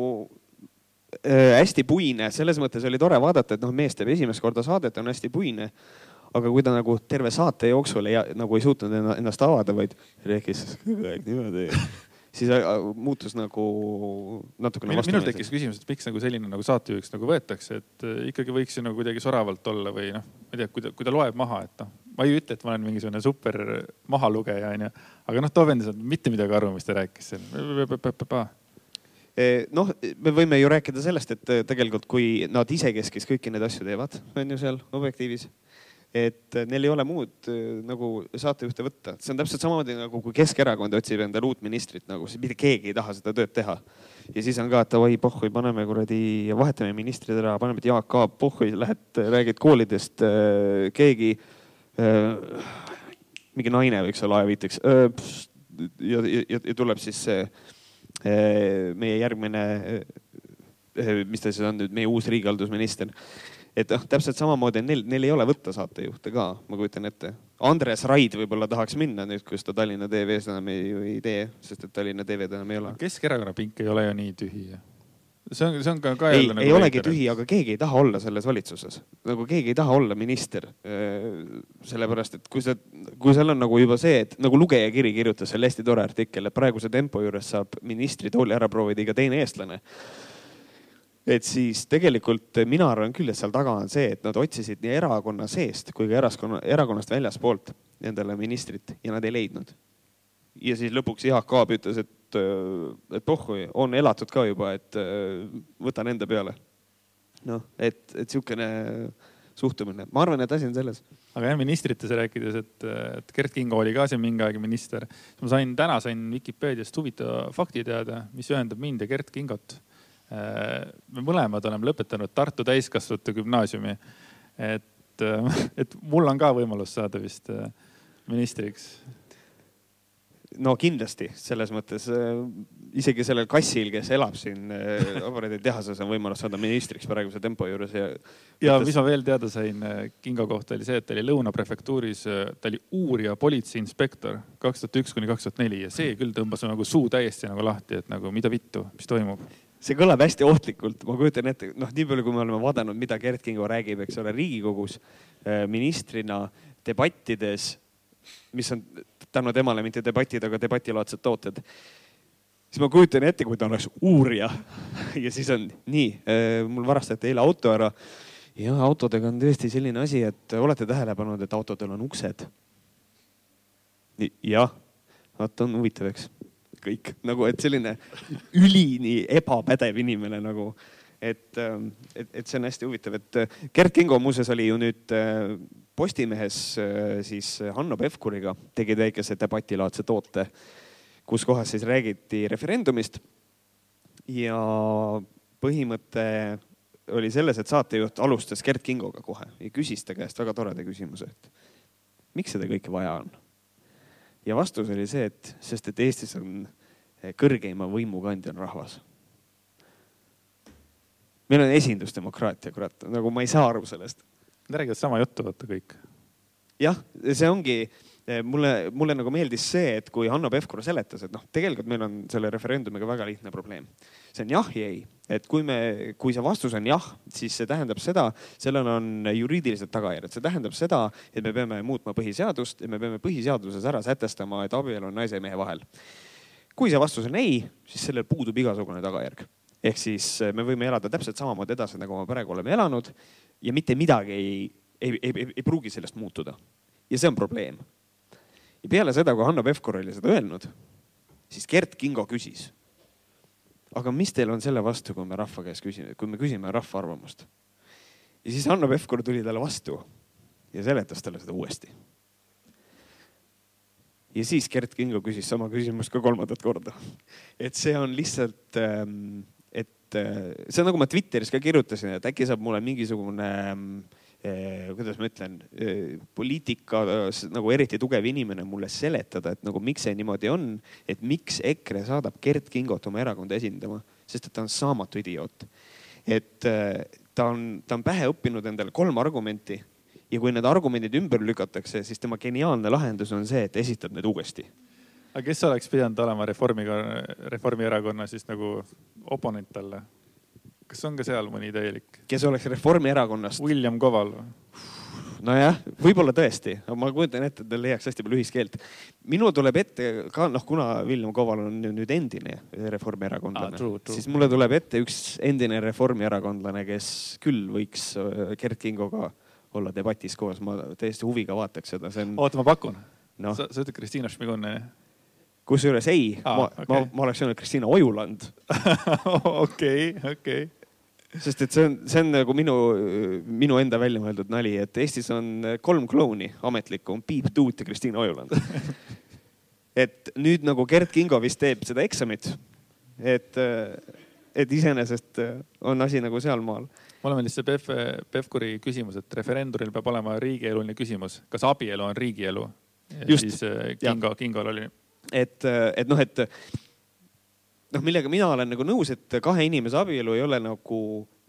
äh, hästi puine, selles mõttes oli tore vaadata, et noh, mees teeb esimest korda saadet, on hästi puine. aga kui ta nagu terve saate jooksul ei, nagu ei suutnud ennast avada, vaid rääkis kogu aeg niimoodi siis äh, muutus nagu natukene Minul, minul tekkis küsimus, et miks nagu selline nagu saatejuhiks nagu võetakse, et äh, ikkagi võiks ju nagu kuidagi soravalt olla või noh, ma ei tea, kui ta, kui ta loeb maha, et noh, ma ei ütle, et ma olen mingisugune super mahalugeja onju, aga noh, too vend ei saanud mitte midagi aru, mis ta rääkis seal. Eh, noh, me võime ju rääkida sellest, et äh, tegelikult kui nad isekeskis kõiki neid asju teevad, on ju seal Objektiivis et neil ei ole muud äh, nagu saatejuhte võtta, see on täpselt samamoodi nagu kui Keskerakond otsib endale uut ministrit, nagu siis mitte keegi ei taha seda tööd teha. ja siis on ka, et davai, pohhui, paneme kuradi, vahetame ministrid ära, paneme Jaak Aab, pohhui, lähed räägid koolidest, äh, keegi, äh, mingi naine võiks olla ajaviiteks. ja, ja, ja tuleb siis see meie järgmine, mis ta siis on nüüd, meie uus riigihaldusminister et noh, täpselt samamoodi neil, neil ei ole võtta saatejuhte ka, ma kujutan ette. Andres Raid võib-olla tahaks minna nüüd, kus ta Tallinna TV-s enam ei, ei tee, sest et Tallinna TV-d enam ei ole. Keskerakonna pink ei ole ju nii tühi. see on, see on ka, ka ei, nagu ei olegi tühi, aga keegi ei taha olla selles valitsuses. nagu keegi ei taha olla minister. sellepärast, et kui sa, kui seal on nagu juba see, et nagu lugejakiri kirjutas selle hästi tore artikkel, et praeguse tempo juures saab ministritooli ära proovida iga teine eestlane et siis tegelikult mina arvan küll, et seal taga on see, et nad otsisid nii erakonna seest kui ka eraskonna, erakonnast väljaspoolt endale ministrit ja nad ei leidnud. ja siis lõpuks Jaak Aab ütles, et, et pohhui, on elatud ka juba, et võtan enda peale. noh, et, et sihukene suhtumine, ma arvan, et asi on selles. aga jah, ministrites rääkides, et, et Kert Kingo oli ka siin mingi aeg minister. ma sain, täna sain Vikipeediast huvitava fakti teada, mis ühendab mind ja Kert Kingot Äh, me mõlemad oleme lõpetanud Tartu Täiskasvanute Gümnaasiumi. et, äh, et mul on ka võimalus saada vist äh, ministriks. no kindlasti selles mõttes isegi sellel kassil, kes elab siin aparaaditehases, on võimalus saada ministriks praeguse tempo juures ja. ja mis ma veel teada sain Kingo kohta oli see, et ta oli Lõuna prefektuuris, ta oli uurija politseiinspektor kaks tuhat üks kuni kaks tuhat neli ja see küll tõmbas nagu suu täiesti nagu lahti, et nagu mida vittu, mis toimub see kõlab hästi ohtlikult, ma kujutan ette, noh, nii palju, kui me oleme vaadanud, mida Gerd Kingo räägib, eks ole, Riigikogus äh, ministrina debattides mis on tänu temale mitte debatid, aga debatilaadsed tooted. siis ma kujutan ette, kui ta oleks uurija ja siis on nii, mul varastati eile auto ära. ja autodega on tõesti selline asi, et olete tähele pannud, et autodel on uksed? jah, vaata on huvitav, eks kõik nagu, et selline ülini ebapädev inimene nagu et, ähm, et, et see on hästi huvitav, et äh, Gert Kingo muuseas oli ju nüüd äh, Postimehes äh, siis Hanno Pevkuriga tegid väikese debatilaadse toote, kus kohas siis räägiti referendumist. ja põhimõte oli selles, et saatejuht alustas Gert Kingoga kohe ja küsis ta käest väga toreda küsimuse, et miks seda kõike vaja on. Ja vastus oli see, et sest et Eestis on kõrgeima võimu kandja on rahvas meil on esindusdemokraatia, kurat, nagu ma ei saa aru sellest. Nad räägivad sama juttu, vaata kõik. jah, see ongi, eh, mulle, mulle nagu meeldis see, et kui Hanno Pevkur seletas, et noh, tegelikult meil on selle referendumiga väga lihtne probleem. see on jah ja ei, et kui me, kui see vastus on jah, siis see tähendab seda, sellel on juriidilised tagajärjed, see tähendab seda, et me peame muutma põhiseadust ja me peame põhiseaduses ära sätestama, et abielu on naise ja mehe vahel. kui see vastus on ei, siis sellel puudub igasugune tagajärg ehk siis eh, me võime elada täpselt samamoodi edasi, nagu me praegu oleme elanud ja mitte midagi ei, ei, ei, ei, ei pruugi sellest muutuda. ja see on probleem. Ja peale seda, kui Hanno Pevkur oli seda öelnud, siis Gert Kingo küsis. aga mis teil on selle vastu, kui me rahva käest küsime, kui me küsime rahva arvamust? ja siis Hanno Pevkur tuli talle vastu ja seletas talle seda uuesti ja siis Gert Kingo küsis sama küsimust ka kolmandat korda. et see on lihtsalt ähm, et äh, see on nagu ma Twitteris ka kirjutasin, et äkki saab mulle mingisugune eh, kuidas ma ütlen eh,, poliitika nagu eriti tugev inimene mulle seletada, et nagu miks see niimoodi on, et miks EKRE saadab Gert Kingot oma erakonda esindama, sest et ta on saamatu idioot. et eh, ta on, ta on pähe õppinud endale kolm argumenti ja kui need argumendid ümber lükatakse, siis tema geniaalne lahendus on see, et esitab need uuesti aga kes oleks pidanud olema Reformiga, Reformierakonna siis nagu oponent talle? Kas on ka seal mõni täielik? kes oleks Reformierakonnast? William Koval või? nojah, võib-olla tõesti, ma kujutan ette, et ta leiaks hästi palju ühiskeelt. minul tuleb ette ka noh, kuna William Koval on nüüd endine reformierakondlane ah,, siis mulle tuleb ette üks endine reformierakondlane, kes küll võiks Gert Kingoga olla debatis koos, ma täiesti huviga vaataks seda, see on. oota, ma pakun no.. sa, sa ütled Kristiina Šmigun kusjuures ei ah,, ma okay., ma, ma oleks öelnud Kristiina Ojuland. okei, okei. Sest et see on, see on nagu minu, minu enda välja mõeldud nali, et Eestis on kolm klouni ametlikku, on Piip Tuut ja Kristiina Ojuland et nüüd nagu Gert Kingo vist teeb seda eksamit. et, et iseenesest on asi nagu sealmaal mulle meeldis see Pef, Pevkuri küsimus, et referendumil peab olema riigieluline küsimus, kas abielu on riigielu? siis Kingo, Kingol oli et, et noh, et noh, millega mina olen nagu nõus, et kahe inimese abielu ei ole nagu,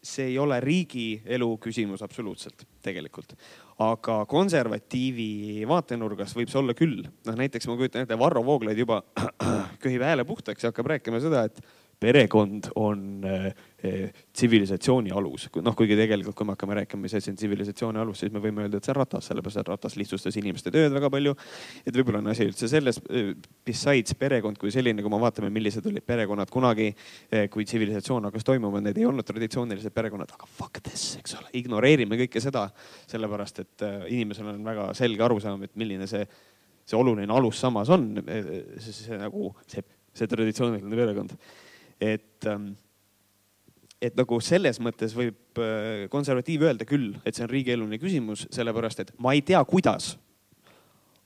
see ei ole riigielu küsimus absoluutselt tegelikult. aga konservatiivi vaatenurgast võib see olla küll. noh, näiteks ma kujutan ette, Varro Vooglaid juba köhib hääle puhtaks ja hakkab rääkima seda, et perekond on äh, äh, tsivilisatsiooni alus. noh, kuigi tegelikult, kui me hakkame rääkima, mis asi on tsivilisatsiooni alus, siis me võime öelda, et see on ratas, sellepärast et ratas lihtsustas inimeste tööd väga palju. et võib-olla on asi üldse selles, äh, besides perekond kui selline, kui me vaatame, millised olid perekonnad kunagi, kui tsivilisatsioon hakkas toimuma, need ei olnud traditsioonilised perekonnad, aga fuck this, eks ole, ignoreerime kõike seda, sellepärast et inimesel on väga selge arusaam, et milline see, see oluline alus samas on, see, nagu see, see traditsiooniline perekond et ähm, et nagu selles mõttes võib äh, konservatiiv öelda küll, et see on riigieluline küsimus, sellepärast et ma ei tea, kuidas.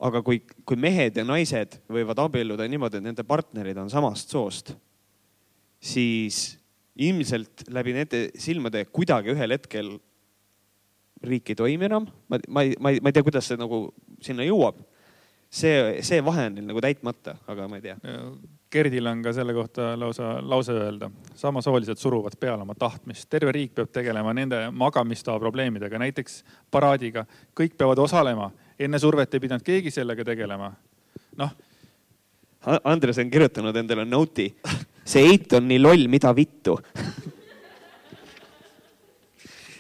aga kui, kui mehed ja naised võivad abielluda niimoodi, et nende partnerid on samast soost, siis ilmselt läbi nende silmade kuidagi ühel hetkel riik ei toimi enam. ma, ma ei, ma ei, ma ei tea, kuidas see nagu sinna jõuab. see, see vahe on neil nagu täitmata, aga ma ei tea Gerdil on ka selle kohta lausa lause öelda. samasoolised suruvad peale oma tahtmist. terve riik peab tegelema nende magamistoa probleemidega, näiteks paraadiga. kõik peavad osalema. enne survet ei pidanud keegi sellega tegelema. noh. Andres on kirjutanud endale note'i. see eit on nii loll, mida vittu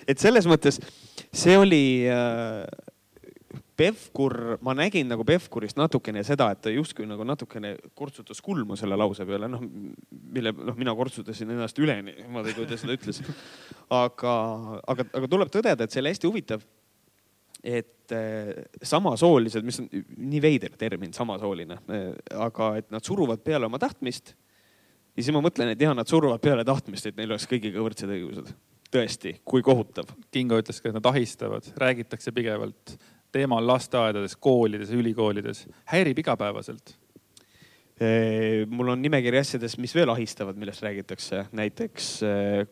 et selles mõttes see oli äh, Pevkur, ma nägin nagu Pevkurist natukene seda, et ta justkui nagu natukene kortsutas kulmu selle lause peale, noh, mille, noh, mina kortsutasin ennast üleni niimoodi, kui ta seda ütles. aga, aga, aga tuleb tõdeda, et see oli hästi huvitav. et eh, samasoolised, mis on nii veider termin, samasooline, eh, aga et nad suruvad peale oma tahtmist. ja siis ma mõtlen, et ja nad suruvad peale tahtmist, et neil oleks kõigiga võrdsed õigused. tõesti, kui kohutav. Kingo ütles ka, et nad ahistavad, räägitakse pidevalt teemal lasteaedades, koolides, ülikoolides, häirib igapäevaselt? mul on nimekiri asjadest, mis veel ahistavad, millest räägitakse, näiteks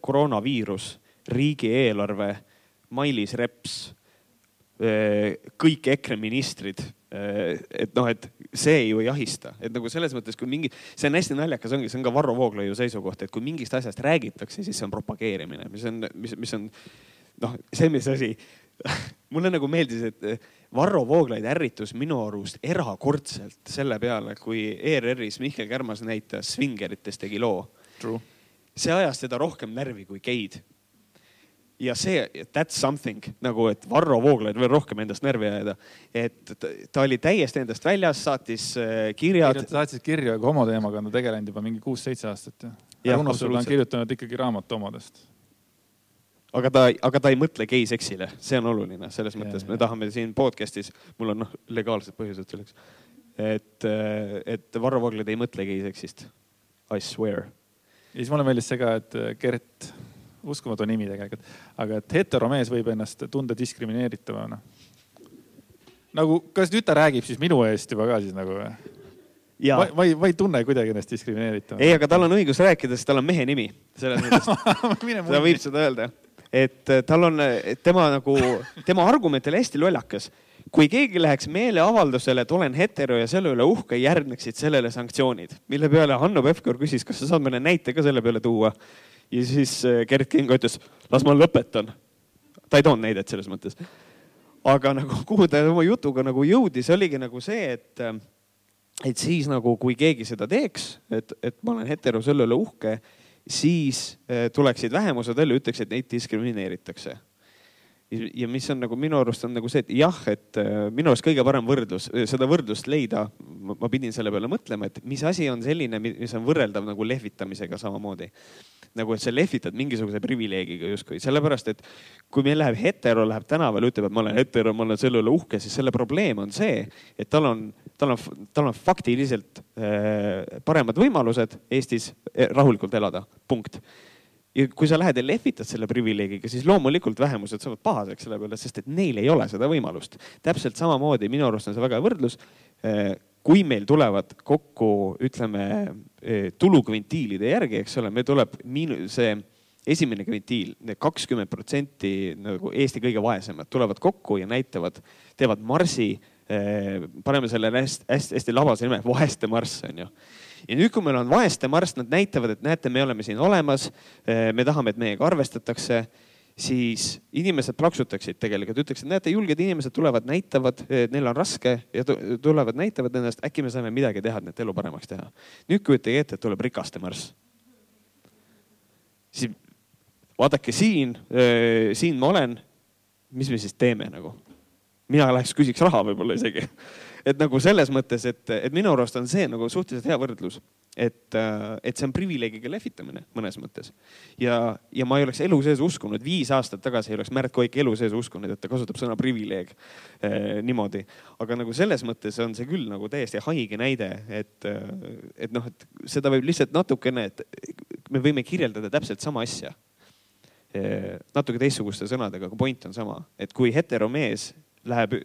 koroonaviirus, riigieelarve, Mailis Reps, kõik EKRE ministrid. et noh, et see ju ei ahista, et nagu selles mõttes, kui mingi, see on hästi naljakas, ongi, see on ka Varro Vooglaiu seisukoht, et kui mingist asjast räägitakse, siis see on propageerimine, mis on, mis, mis on noh, see, mis asi mulle nagu meeldis, et eh, Varro Vooglaid ärritus minu arust erakordselt selle peale, kui ERR-is Mihkel Kärmas näitas Swingeritest tegi loo. see ajas teda rohkem närvi kui geid. ja see, that's something nagu, et Varro Vooglaid veel rohkem endast närvi ajada. et ta oli täiesti endast väljas, saatis eh, kirjad. saatis kirju, aga homoteemaga on ta tegelenud juba mingi kuus-seitse aastat ju. ja Uno Sul on kirjutanud ikkagi raamatu omadest aga ta, aga ta ei mõtle geiseksile, see on oluline, selles mõttes me tahame siin podcast'is, mul on noh, legaalsed põhjused selleks. et, et Varro Vooglaid ei mõtle geiseksist. I swear. ja siis mulle meeldis see ka, et Gert, uskumatu nimi tegelikult, aga et heteromees võib ennast tunda diskrimineeritavana. nagu, kas ta räägib siis minu eest juba ka siis nagu või? ma, ma ei, ma ei tunne kuidagi ennast diskrimineeritavana. ei, aga tal on õigus rääkida, sest tal on mehe nimi. selles mõttes ta võib seda öelda et äh, tal on, tema nagu, tema argument oli hästi lollakas. kui keegi läheks meeleavaldusele, et olen hetero ja selle üle uhke, järgneksid sellele sanktsioonid, mille peale Hanno Pevkur küsis, kas sa saad mõne näite ka selle peale tuua. ja siis äh, Gerd Kingo ütles, las ma lõpetan. ta ei toonud näidet selles mõttes. aga nagu, kuhu ta oma jutuga nagu jõudis, oligi nagu see, et et siis nagu, kui keegi seda teeks, et, et ma olen hetero, selle üle uhke siis eh, tuleksid vähemused välja, ütleks, et neid diskrimineeritakse. Ja mis on nagu minu arust on nagu see, et jah, et eh, minu arust kõige parem võrdlus, eh, seda võrdlust leida, ma pidin selle peale mõtlema, et mis asi on selline, mis on võrreldav nagu lehvitamisega samamoodi. Nagu, et sa lehvitad mingisuguse privileegiga justkui, sellepärast et kui meil läheb hetero, läheb tänavale, ütleb, et ma olen hetero, ma olen selle üle uhke, siis selle probleem on see, et tal on, tal on, tal on faktiliselt äh, paremad võimalused Eestis rahulikult elada, punkt ja kui sa lähed ja lehvitad selle privileegiga, siis loomulikult vähemused saavad pahaseks selle peale, sest et neil ei ole seda võimalust. täpselt samamoodi minu arust on see väga hea võrdlus äh, kui meil tulevad kokku, ütleme eh, tulukvintiilide järgi, eks ole, meil tuleb miinu-, see esimene kvintiil, need kakskümmend protsenti nagu Eesti kõige vaesemad tulevad kokku ja näitavad, teevad marsi. Eh, paneme selle hästi-hästi labase nime, vaeste marss on ju ja nüüd, kui meil on vaeste marss, nad näitavad, et näete, me oleme siin olemas. Eh, me tahame, et meiega arvestatakse siis inimesed plaksutaksid tegelikult, ütleksid, näete, julged inimesed tulevad, näitavad, et neil on raske ja tulevad, näitavad ennast, äkki me saame midagi teha, et nende elu paremaks teha. nüüd kujutage ette, et tuleb rikaste marss. siis vaadake siin, siin ma olen. mis me siis teeme nagu? mina läheks küsiks raha võib-olla isegi et nagu selles mõttes, et, et minu arust on see nagu suhteliselt hea võrdlus, et, et see on privileegiga lehvitamine mõnes mõttes. ja, ja ma ei oleks elu sees uskunud, viis aastat tagasi ei oleks Märt Koik elu sees uskunud, et ta kasutab sõna privileeg eh, niimoodi. aga nagu selles mõttes on see küll nagu täiesti haige näide, et, et noh, et seda võib lihtsalt natukene, et me võime kirjeldada täpselt sama asja natuke teistsuguste sõnadega, aga point on sama, et kui heteromees läheb,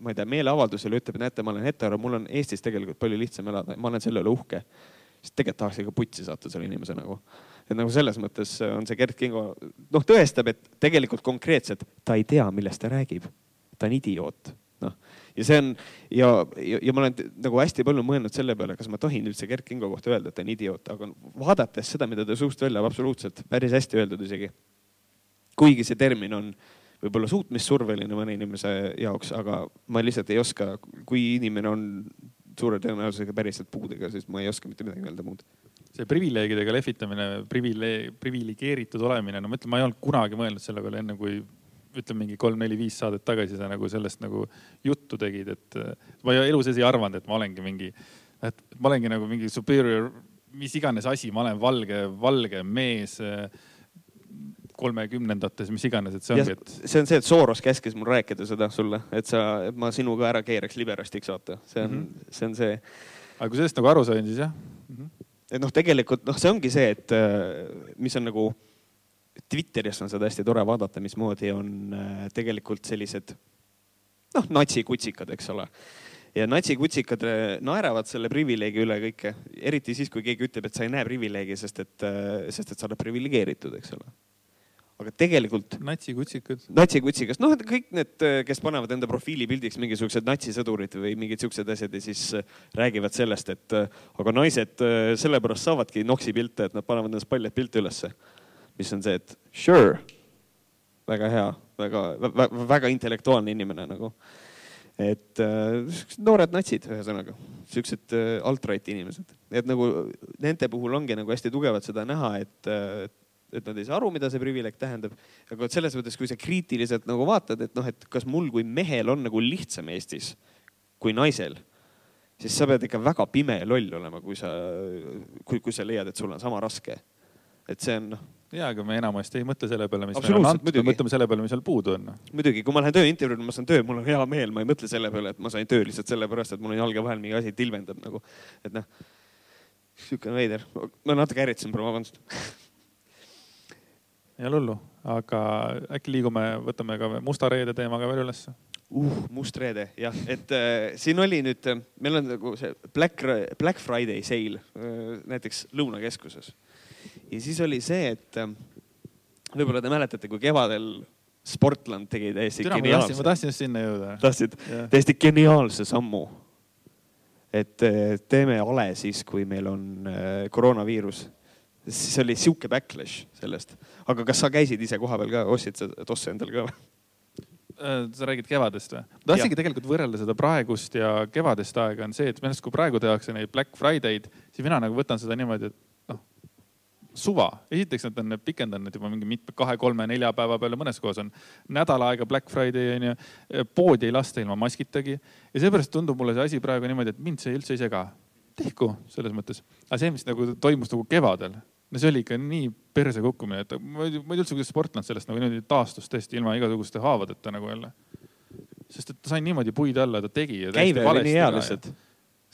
ma ei tea, meeleavaldusele, ütleb, et näete, ma olen hetero, mul on Eestis tegelikult palju lihtsam elada, ma olen selle üle uhke. siis tegelikult tahaks ikka putsi saata selle inimese nagu. et nagu selles mõttes on see Gerd Kingo, noh, tõestab, et tegelikult konkreetselt ta ei tea, millest ta räägib. ta on idioot, noh. ja see on ja, ja, ja ma olen nagu hästi palju mõelnud selle peale, kas ma tohin üldse Gerd Kingo kohta öelda, et ta on idioot, aga vaadates seda, mida ta suust välja, absoluutselt päris hästi öeldud isegi. kuigi see termin on võib-olla suutmissurveline mõne inimese jaoks, aga ma lihtsalt ei oska, kui inimene on suure tõenäosusega päriselt puudega, siis ma ei oska mitte midagi öelda muud. see privileegidega lehvitamine, privileeg, priviligeeritud olemine, no ma ütlen, ma ei olnud kunagi mõelnud selle peale enne, kui ütleme mingi kolm-neli-viis saadet tagasi sa nagu sellest nagu juttu tegid, et ma elu sees ei arvanud, et ma olengi mingi, et ma olengi nagu mingi superior, mis iganes asi, ma olen valge, valge mees kolmekümnendates, mis iganes, et see ongi, et. see on see, et Soros käskis mul rääkida seda sulle, et sa, et ma sinuga ära keeraks liberastiks, vaata, see on mm, -hmm. see on see. aga kui sellest nagu aru sain, siis jah mm. -hmm. et noh, tegelikult noh, see ongi see, et mis on nagu Twitteris on seda hästi tore vaadata, mismoodi on äh, tegelikult sellised noh, natsikutsikad, eks ole. ja natsikutsikad äh, naeravad selle privileegi üle kõike, eriti siis, kui keegi ütleb, et sa ei näe privileegi, sest et, äh, sest et sa oled priviligeeritud, eks ole aga tegelikult. natsikutsikud. natsikutsikas, noh, kõik need, kes panevad enda profiilipildiks mingisugused natsisõdurid või mingid siuksed asjad ja siis räägivad sellest, et aga naised sellepärast saavadki noksi pilte, et nad panevad endast paljad pilte ülesse mis on see, et sure, väga hea, väga, väga, väga intellektuaalne inimene nagu. et äh, noored natsid, ühesõnaga, siuksed äh, alt-right inimesed, et nagu nende puhul ongi nagu hästi tugevalt seda näha, et äh, et nad ei saa aru, mida see privileeg tähendab. aga vot selles mõttes, kui sa kriitiliselt nagu vaatad, et noh, et kas mul kui mehel on nagu lihtsam Eestis kui naisel, siis sa pead ikka väga pime ja loll olema, kui sa, kui, kui sa leiad, et sul on sama raske. et see on noh ja, aga me enamasti ei mõtle selle peale, mis meil on antud, me mõtleme selle peale, mis seal puudu on. muidugi, kui ma lähen tööintervjuule, ma saan töö, mul on hea meel, ma ei mõtle selle peale, et ma sain töö lihtsalt sellepärast, et mul on jalge vahel mingi asi tilvendab nagu, et noh, sihuke veider. ma natuke ärritasin, vabandust ei ole hullu, aga äkki liigume, võtame ka musta reede teema ka veel ülesse uh, must reede jah, et äh, siin oli nüüd, meil on nagu see Black, Black Friday sale äh, näiteks Lõunakeskuses ja siis oli see, et ähm, võib-olla te mäletate, kui kevadel Sportland tegi täiesti Türa, geniaalse. ma tahtsin just sinna jõuda. tahtsid yeah.? täiesti geniaalse sammu. et äh, teeme ale siis, kui meil on äh, koroonaviirus. Siis oli sihuke backlash sellest. aga kas sa käisid ise kohapeal ka, ostsid sa tosse endale ka või? Äh, sa räägid kevadest või? ma tahtsingi tegelikult võrrelda seda praegust ja kevadist aega on see, et minu arust, kui praegu tehakse neid Black Friday'd, siis mina nagu võtan seda niimoodi, et suva, esiteks nad on pikendanud juba mingi mitme, kahe-kolme-nelja päeva peale, mõnes kohas on nädal aega Black Friday onju. poodi ei lasta ilma maskitagi ja seepärast tundub mulle see asi praegu niimoodi, et mind see üldse ei sega. tehku selles mõttes, aga see, mis nagu toimus nagu kevadel, no see oli ikka nii perse kukkumine, et ma ei, ma ei tea üldse, kuidas Sportland sellest nagu niimoodi taastus tõesti ilma igasuguste haavadeta nagu jälle. sest et ta sai niimoodi puid alla, ta tegi. käive oli nii hea lihtsalt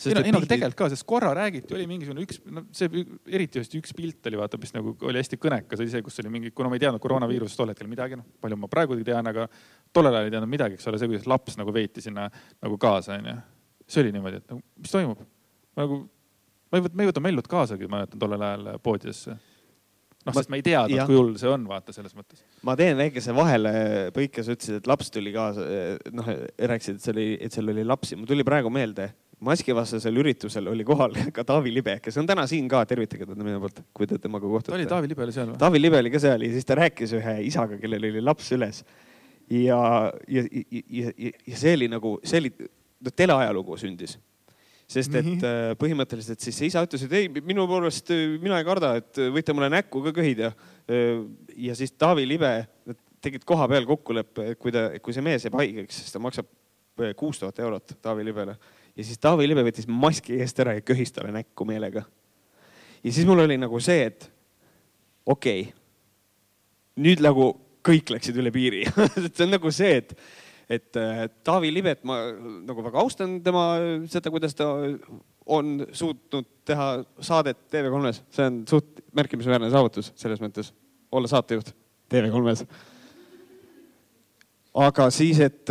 ei no, ei no tegelikult ka, sest korra räägiti, oli mingisugune üks, no see eriti just üks pilt oli vaata, mis nagu oli hästi kõnekas, oli see, kus oli mingi, kuna ma ei teadnud koroonaviirusest tol hetkel midagi, noh palju ma praegugi tean, aga tollel ajal ei teadnud midagi, eks ole, see, kuidas laps nagu veeti sinna nagu kaasa, onju. see oli niimoodi, et nagu, mis toimub nagu, ma ei võta, ma ei võta mellut kaasagi, ma mäletan tollel ajal poodidesse noh, sest ma ei teadnud, kui hull see on, vaata selles mõttes. ma teen väikese vahelepõike, sa ütlesid, et laps tuli kaasa, noh rääkisid, et see oli, et seal oli lapsi, mul tuli praegu meelde maskivastasel üritusel oli kohal ka Taavi Libe, kes on täna siin ka, tervitage teda minu poolt, kui te temaga kohtute. oli Taavi Libe oli seal või? Taavi Libe oli ka seal ja siis ta rääkis ühe isaga, kellel oli laps üles. ja, ja, ja, ja, ja see oli nagu, see oli, no teleajalugu sündis. Sest et -hmm. põhimõtteliselt siis see isa ütles, et ei, minu poolest äh, mina ei karda, et võite mulle näkku ka köhida. Äh, ja siis Taavi Libe tegid koha peal kokkuleppe, et kui ta, kui see mees jääb haigeks, siis ta maksab kuus tuhat eurot Taavi Libele ja siis Taavi Libe võttis maski eest ära ja köhis talle näkku meelega. ja siis mul oli nagu see, et okei okay,, nüüd nagu kõik läksid üle piiri see on nagu see, et, et äh, Taavi Libet ma nagu väga austan tema seda, kuidas ta on suutnud teha saadet TV3-s, see on suht märkimisväärne saavutus selles mõttes, olla saatejuht TV3-s aga siis, et,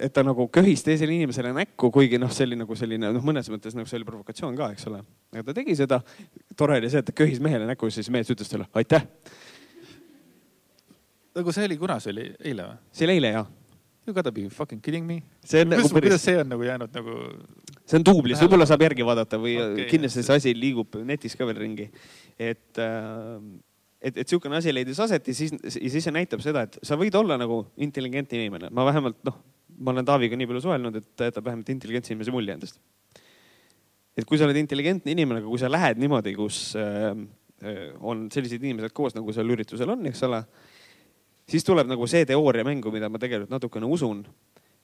et ta nagu köhis teisele inimesele näkku, kuigi noh, see oli nagu selline noh, mõnes mõttes nagu see oli provokatsioon ka, eks ole. aga ta tegi seda. tore oli see, et ta köhis mehele näkku, siis mees ütles talle aitäh. nagu see oli, kuna see oli eile või? see oli eile jah. You gotta be fucking kidding me. Kuidas, nagu, kuidas see on nagu jäänud nagu? see on duublis, võib-olla saab järgi vaadata või okay. kindlasti see asi liigub netis ka veel ringi. et äh, et, et niisugune asi leidis aset ja siis, ja siis see näitab seda, et sa võid olla nagu intelligentne inimene. ma vähemalt noh, ma olen Taaviga nii palju suhelnud, et ta jätab vähemalt intelligentse inimese mulje endast. et kui sa oled intelligentne inimene, aga kui sa lähed niimoodi, kus äh, äh, on sellised inimesed koos, nagu seal üritusel on, eks ole. Siis tuleb nagu see teooria mängu, mida ma tegelikult natukene usun,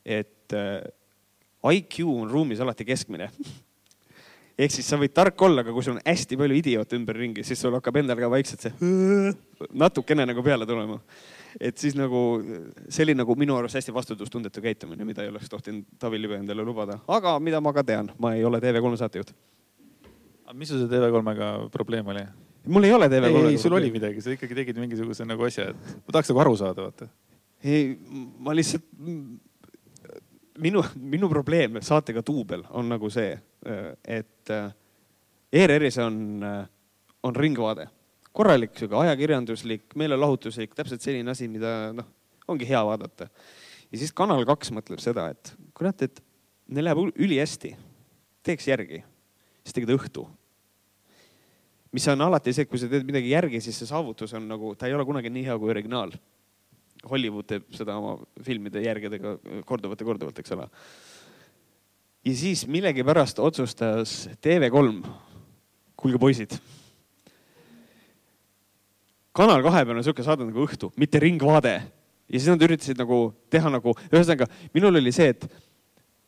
et äh, IQ on ruumis alati keskmine ehk siis sa võid tark olla, aga kui sul on hästi palju idioote ümberringi, siis sul hakkab endal ka vaikselt see natukene nagu peale tulema. et siis nagu see oli nagu minu arust hästi vastutustundetu käitumine, mida ei oleks tohtinud Taavi Libe endale lubada, aga mida ma ka tean, ma ei ole TV3 saatejuht. mis sul see TV3-ga probleem oli? Mul ei ole TV3-ga. ei, ei, sul oli midagi, sa ikkagi tegid mingisuguse nagu asja, et ma tahaks nagu aru saada, vaata. ei, ma lihtsalt minu, minu probleem saatega Duubel on nagu see, et äh, ERR-is on, äh, on ringvaade, korralik sihuke ajakirjanduslik, meelelahutuslik, täpselt selline asi, mida noh, ongi hea vaadata. ja siis Kanal kaks mõtleb seda, et kurat, et neil läheb ülihästi, teeks järgi, siis tegid õhtu mis on alati see, et kui sa teed midagi järgi, siis see saavutus on nagu, ta ei ole kunagi nii hea kui originaal Hollywood teeb seda oma filmide järgedega korduvalt ja korduvalt, eks ole. ja siis millegipärast otsustas TV3, kuulge poisid. kanal kahe peal on sihuke saade nagu Õhtu, mitte Ringvaade. ja siis nad üritasid nagu teha nagu, ühesõnaga minul oli see, et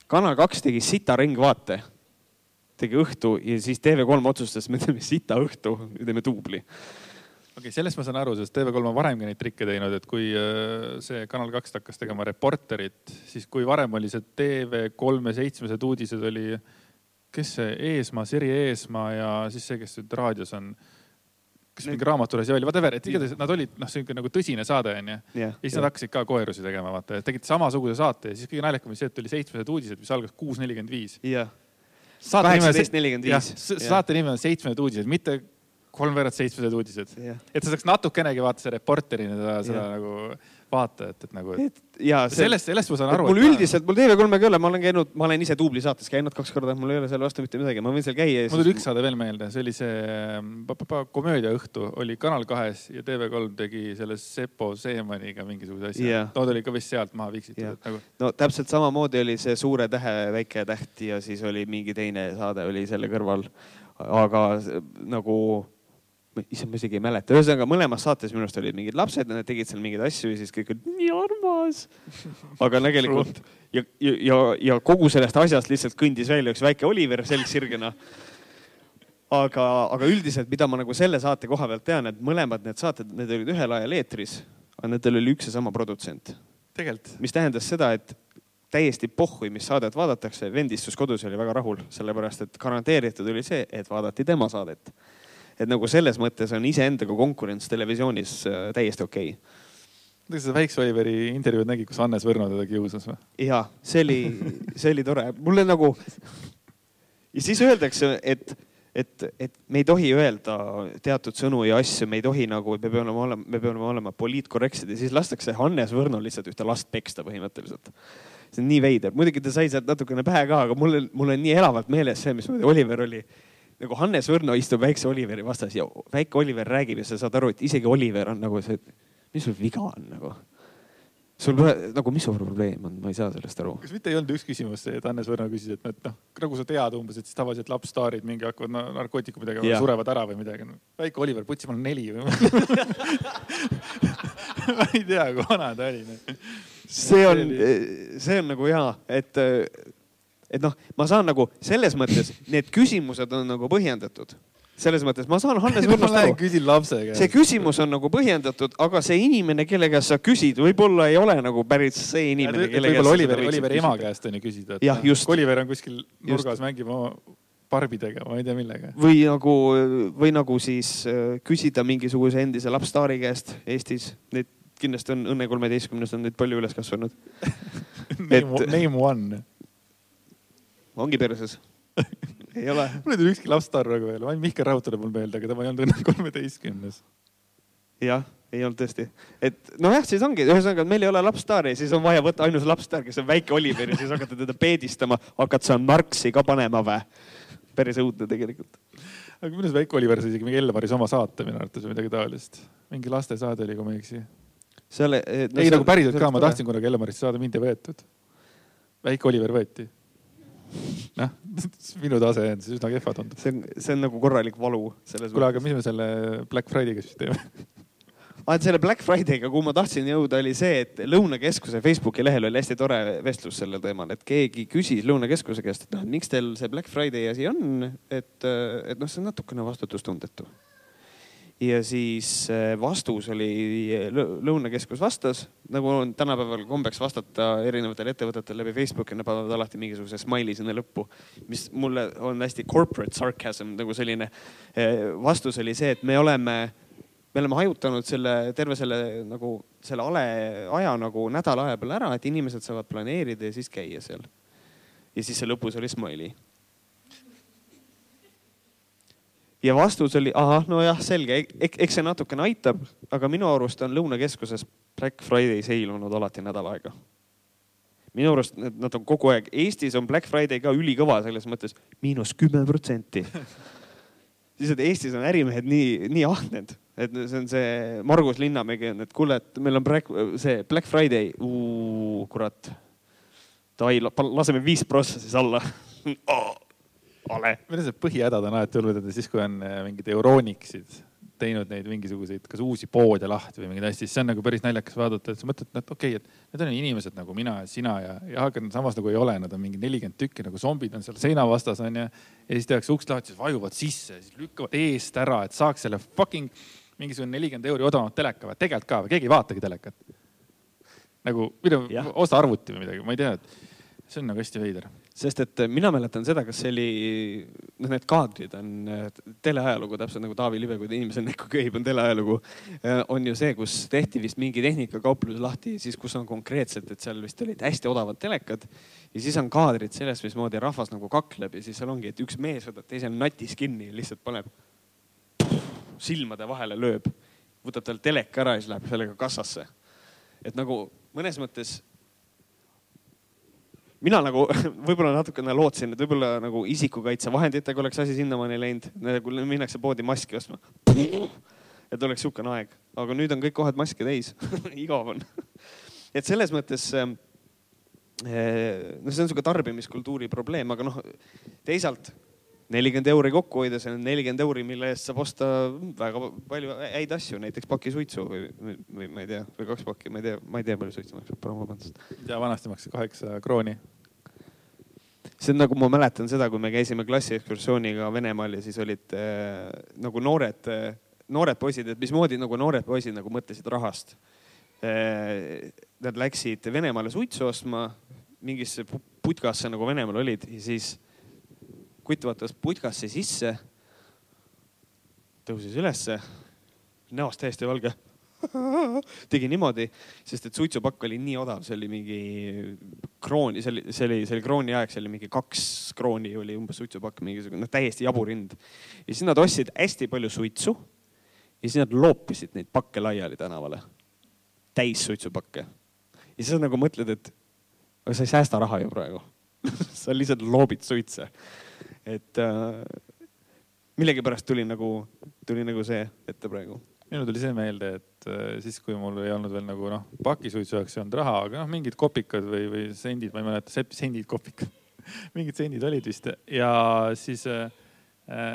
Kanal kaks tegi sita Ringvaate, tegi Õhtu ja siis TV3 otsustas, me teeme sita Õhtu, teeme duubli okei okay,, sellest ma saan aru, sest TV3 on varemgi neid trikke teinud, et kui äh, see Kanal kaks hakkas tegema Reporterit, siis kui varem oli see TV3 seitsmesed uudised oli, kes see Eesmaa, Siri Eesmaa ja siis see, kes nüüd raadios on kas mingi raamatulasi oli, whatever, et igatahes nad olid noh, sihuke nagu tõsine saade onju yeah,. ja siis yeah. nad hakkasid ka koerusi tegema, vaata, tegid samasuguse saate ja siis kõige naljakam oli see, et tuli seitsmesed uudised, mis algas kuus nelikümmend viis. jah. Kaheksateist nelikümmend viis. saate nimi on Seitsmesed uudised, mitte kolmveerand seitsmesed uudised et sa saaks natukenegi vaata see reporterina seda, seda yeah. nagu vaata, et, et nagu et, ja see, sellest, sellest ma saan aru. mul üldiselt, mul TV3-ga ei ole, ma olen käinud, ma olen ise duubli saates käinud kaks korda, mul ei ole selle vastu mitte midagi, ma võin seal käia. mul tuli üks saade veel meelde, see oli see komöödiaõhtu oli Kanal kahes ja TV3 tegi selle Sepo Seemaniga mingisuguse asja yeah.. Tood oli ka vist sealt maha viksitud yeah.. Nagu... no täpselt samamoodi oli see Suure tähe väike täht ja siis oli mingi teine saade oli selle kõrval. aga nagu issand, ma isegi ei mäleta, ühesõnaga mõlemas saates minu arust olid mingid lapsed, nad tegid seal mingeid asju ja siis kõik olid nii armas. aga tegelikult ja, ja, ja, ja kogu sellest asjast lihtsalt kõndis välja üks väike Oliver selgsirgena. aga, aga üldiselt, mida ma nagu selle saate koha pealt tean, et mõlemad need saated, need olid ühel ajal eetris, aga nendel oli üks ja sama produtsent. mis tähendas seda, et täiesti pohhui, mis saadet vaadatakse, vend istus kodus ja oli väga rahul, sellepärast et garanteeritud oli see, et vaadati tema saadet et nagu selles mõttes on iseendaga konkurents televisioonis äh, täiesti okei okay kas sa Väikse Oliveri intervjuud nägid, kus Hannes Võrno teda kiusas või? ja see oli, see oli tore, mulle nagu ja siis öeldakse, et, et, et me ei tohi öelda teatud sõnu ja asju, me ei tohi nagu, me peame olema, me peame olema poliitkorrektsed ja siis lastakse Hannes Võrno lihtsalt ühte last peksta põhimõtteliselt. see on nii veider, muidugi ta sai sealt natukene pähe ka, aga mul, mul on nii elavalt meeles see, mismoodi Oliver oli nagu Hannes Võrno istub väikse Oliveri vastas ja väike Oliver räägib ja sa saad aru, et isegi Oliver on nagu see, mis sul viga on nagu. sul nagu, mis su probleem on, ma ei saa sellest aru. kas mitte ei olnud üks küsimus see, et Hannes Võrno küsis, et noh, nagu sa tead umbes, et siis tavaliselt lapsstaarid mingi hakkavad no, narkootikumidega yeah. surevad ära või midagi no,. väike Oliver, putsi, ma olen neli või ma ei tea, kui vana ta oli no.. see on, see on nagu hea, et et noh, ma saan nagu selles mõttes need küsimused on nagu põhjendatud selles mõttes ma saan Hannes Võrnost aru. küsin lapse käest. see küsimus on nagu põhjendatud, aga see inimene, kelle käest sa küsid, võib-olla ei ole nagu päris see inimene, kelle käest. võib-olla Oliveri, Oliveri ema käest on ju küsida. jah, just. Oliver on kuskil nurgas, mängib oma barbidega, ma ei tea millega. või nagu, või nagu siis äh, küsida mingisuguse endise lapsstaari käest Eestis, neid kindlasti on Õnne kolmeteistkümnes on neid palju üles kasvanud Name, name one ongi perses ei ole. mul ei tule ükski lapsstaar praegu veel, ainult Mihkel Raud tuleb mul meelde, aga tema ei olnud õnne kolmeteistkümnes. jah, ei olnud tõesti, et nojah, siis ongi, ühesõnaga meil ei ole lapsstaari, siis on vaja võtta ainus lapsstaar, kes on väike Oliver ja siis hakata teda peedistama, hakata seal narksi ka panema või? päris õudne tegelikult. aga minu arust väike Oliver sai isegi mingi Elvaris oma saate minu arvates või midagi taolist. mingi lastesaade oli, kui ma ei eksi. seal no,. ei nagu päriselt ka, ma tahtsin kunagi Elmarist saada, mind ei võetud. väike Oliver võeti noh, minu tase on siis üsna kehva tundub. see on, see on nagu korralik valu. kuule, aga mis me selle Black Friday'ga siis teeme aga selle Black Friday'ga, kuhu ma tahtsin jõuda, oli see, et Lõunakeskuse Facebooki lehel oli hästi tore vestlus sellel teemal, et keegi küsis Lõunakeskuse käest, et noh, miks teil see Black Friday asi on, et, et noh, see on natukene vastutustundetu ja siis äh, vastus oli, Lõunakeskus vastas, nagu on tänapäeval kombeks vastata erinevatele ettevõtetele läbi Facebooki, nad panevad alati mingisuguse smiley sinna lõppu, mis mulle on hästi corporate sarcasm nagu selline. Äh, vastus oli see, et me oleme, me oleme hajutanud selle, terve selle nagu selle ale aja nagu nädala aja peale ära, et inimesed saavad planeerida ja siis käia seal. ja siis see lõpus oli smiley ja vastus oli, ahah, nojah, selge, eks see natukene aitab, aga minu arust on Lõunakeskuses Black Friday sale olnud alati nädal aega. minu arust need, nad on kogu aeg, Eestis on Black Friday ka ülikõva selles mõttes miinus kümme protsenti. et Eestis on ärimehed nii, nii ahned, et see on see Margus Linnamägi on, et kuule, et meil on Black, see Black Friday, kurat. Davai, laseme viis prossa siis alla vale. meil on see põhihädad on alati olnud, et siis kui on äh, mingid Euronixid teinud neid mingisuguseid, kas uusi poode lahti või mingeid asju, siis see on nagu päris naljakas vaadata, et sa mõtled, et okei okay,, et need on inimesed nagu mina ja sina ja, ja aga samas nagu ei ole, nad on mingi nelikümmend tükki nagu zombid on seal seina vastas onju. ja siis tehakse uks lahti, siis vajuvad sisse, siis lükkavad eest ära, et saaks selle fucking mingisugune nelikümmend euri odavamat teleka või tegelikult ka või keegi ei vaatagi telekat. nagu, osta arvuti või midagi, ma ei tea, et see on nagu hästi veider sest et mina mäletan seda, kas see oli, noh, need kaadrid on teleajalugu, täpselt nagu Taavi Libe, kui ta inimese näkku köhib, on teleajalugu. on ju see, kus tehti vist mingi tehnikakauplus lahti, siis kus on konkreetselt, et seal vist olid hästi odavad telekad. ja siis on kaadrid sellest, mismoodi rahvas nagu kakleb ja siis seal ongi, et üks mees võtab teisel natis kinni ja lihtsalt paneb silmade vahele, lööb, võtab tal teleka ära ja siis läheb sellega kassasse. et nagu mõnes mõttes mina nagu võib-olla natukene lootsin, et võib-olla nagu isikukaitsevahenditega oleks asi sinnamaani läinud, kui minnakse poodi maski ostma. et oleks sihukene aeg, aga nüüd on kõik kohad maske täis igav on et selles mõttes äh, noh, see on sihuke tarbimiskultuuri probleem, aga noh, teisalt nelikümmend euri kokku hoida, see on nelikümmend euri, mille eest saab osta väga palju häid asju, näiteks paki suitsu või, või ma ei tea, või kaks pakki, ma ei tea, ma ei tea, palju suitsu maksab, palun vabandust. ja vanasti maksis kaheksa krooni see on nagu ma mäletan seda, kui me käisime klassiekskursiooniga Venemaal ja siis olid äh, nagu noored äh,, noored poisid, et mismoodi nagu noored poisid nagu mõtlesid rahast äh,. Nad läksid Venemaale suitsu ostma mingisse putkasse nagu Venemaal olid ja siis kutt vaatas putkasse sisse. tõusis ülesse, näost täiesti valge tegi niimoodi, sest et suitsupakk oli nii odav, see oli mingi krooni, see oli, see oli, see oli krooni aeg, see oli mingi kaks krooni oli umbes suitsupakk, mingisugune noh, täiesti jabur hind. ja siis nad ostsid hästi palju suitsu ja siis nad loopisid neid pakke laiali tänavale, täis suitsupakke. ja siis sa nagu mõtled, et aga sa ei säästa raha ju praegu sa lihtsalt loobid suitse. et äh, millegipärast tuli nagu, tuli nagu see ette praegu minul tuli see meelde, et äh, siis, kui mul ei olnud veel nagu noh, pakisuitsu jaoks ei olnud raha, aga noh, mingid kopikad või, või sendid, ma ei mäleta, sendid, kopikad mingid sendid olid vist ja siis äh, äh,